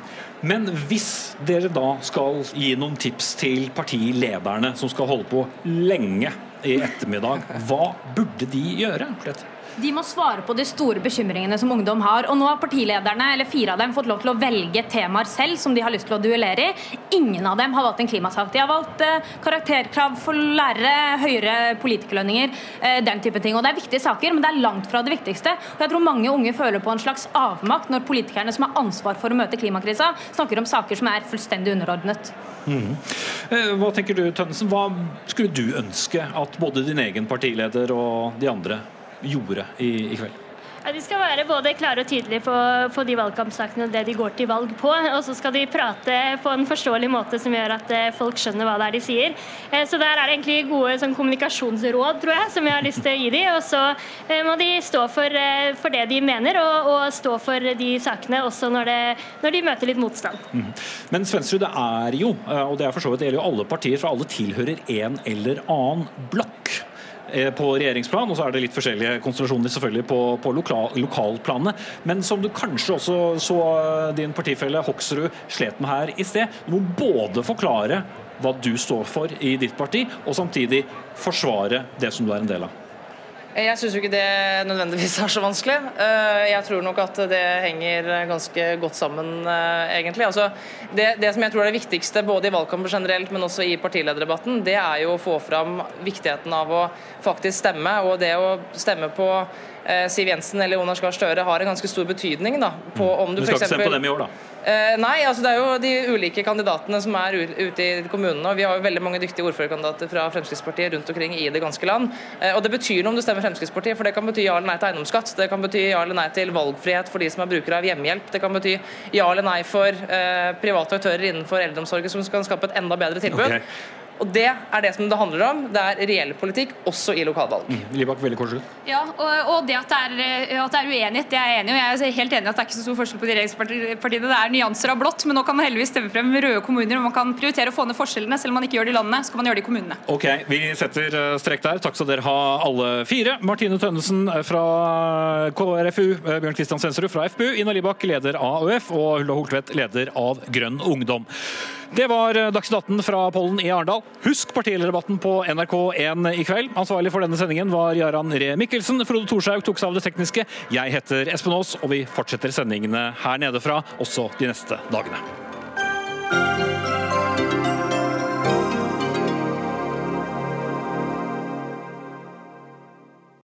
Men hvis dere da skal gi noen tips til partilederne som skal holde på lenge i ettermiddag, hva burde de gjøre? Slett? De må svare på de store bekymringene som ungdom har. Og nå har partilederne, eller fire av dem, fått lov til å velge temaer selv som de har lyst til å duellere i. Ingen av dem har valgt en klimasak. De har valgt eh, karakterkrav for lærere, høyere politikerlønninger, eh, den type ting. Og det er viktige saker, men det er langt fra det viktigste. Og jeg tror mange unge føler på en slags avmakt når politikerne som har ansvar for å møte klimakrisa, snakker om saker som er fullstendig underordnet. Mm. Hva tenker du, Tønnesen? Hva skulle du ønske at både din egen partileder og de andre gjorde i, i kveld? Ja, de skal være både klare og tydelige på, på de valgkampsakene og det de går til valg på. Og så skal de prate på en forståelig måte som gjør at eh, folk skjønner hva det er de sier. Eh, så der er det egentlig gode sånn, kommunikasjonsråd, tror jeg, som jeg har lyst til å gi dem. Og så eh, må de stå for, for det de mener, og, og, stå for de sakene også når, det, når de møter litt motstand. Mm. Men Svendsrud, det er jo, og det er for så vidt det gjelder jo alle partier, for alle tilhører en eller annen blokk. Eh, på regjeringsplan, og så er det litt forskjellige konstellasjoner selvfølgelig på, på lokal, lokalplanet. Men som du kanskje også så eh, din partifelle Hoksrud slet med her i sted. Du må både forklare hva du står for i ditt parti, og samtidig forsvare det som du er en del av. Jeg syns ikke det nødvendigvis er så vanskelig. Eh, jeg tror nok at det henger ganske godt sammen, eh, egentlig. Altså, det, det, som jeg tror er det viktigste både i valgkampen generelt, men også i partilederdebatten, det er jo å få fram viktigheten av å faktisk stemme. Og det å stemme på eh, Siv Jensen eller Jonas Gahr Støre har en ganske stor betydning. Da, på om du, du skal ikke stemme på dem i år, da? Eh, nei, altså det er jo de ulike kandidatene som er ute i kommunene. og Vi har jo veldig mange dyktige ordførerkandidater fra Fremskrittspartiet rundt omkring i det ganske land. Eh, og Det betyr noe om du stemmer Fremskrittspartiet, for det kan bety ja eller nei til eiendomsskatt. Det kan bety ja eller nei til valgfrihet for de som er brukere av hjemmehjelp. Det kan bety ja eller nei for eh, private aktører innenfor eldreomsorgen som kan skape et enda bedre tilbud. Okay. Og Det er det som det handler om. Det er reell politikk, også i lokalvalg. Mm. Libak, veldig kort. Ja, og, og det at det, er, at det er uenighet, det er jeg enig i. Jeg er helt enig i at det er ikke så stor forskjell på de regjeringspartiene. Det er nyanser av blått, men nå kan man heldigvis stemme frem røde kommuner. og Man kan prioritere å få ned forskjellene. Selv om man ikke gjør det i landet, så kan man gjøre det i kommunene. Ok, Vi setter eh, strek der. Takk skal dere ha alle fire. Martine Tønnesen fra KrFU, eh, Bjørn Kristian Svendsrud fra FPU, Ina Libak, leder av AUF, og Hulda Holtvedt, leder av Grønn Ungdom. Det var eh, Dagsnytt 18 fra Pollen i Arendal. Husk partilederdebatten på NRK1 i kveld. Ansvarlig for denne sendingen var Jaran Ree Mikkelsen. Frode Thorshaug tok seg av det tekniske. Jeg heter Espen Aas, og vi fortsetter sendingene her nede fra også de neste dagene.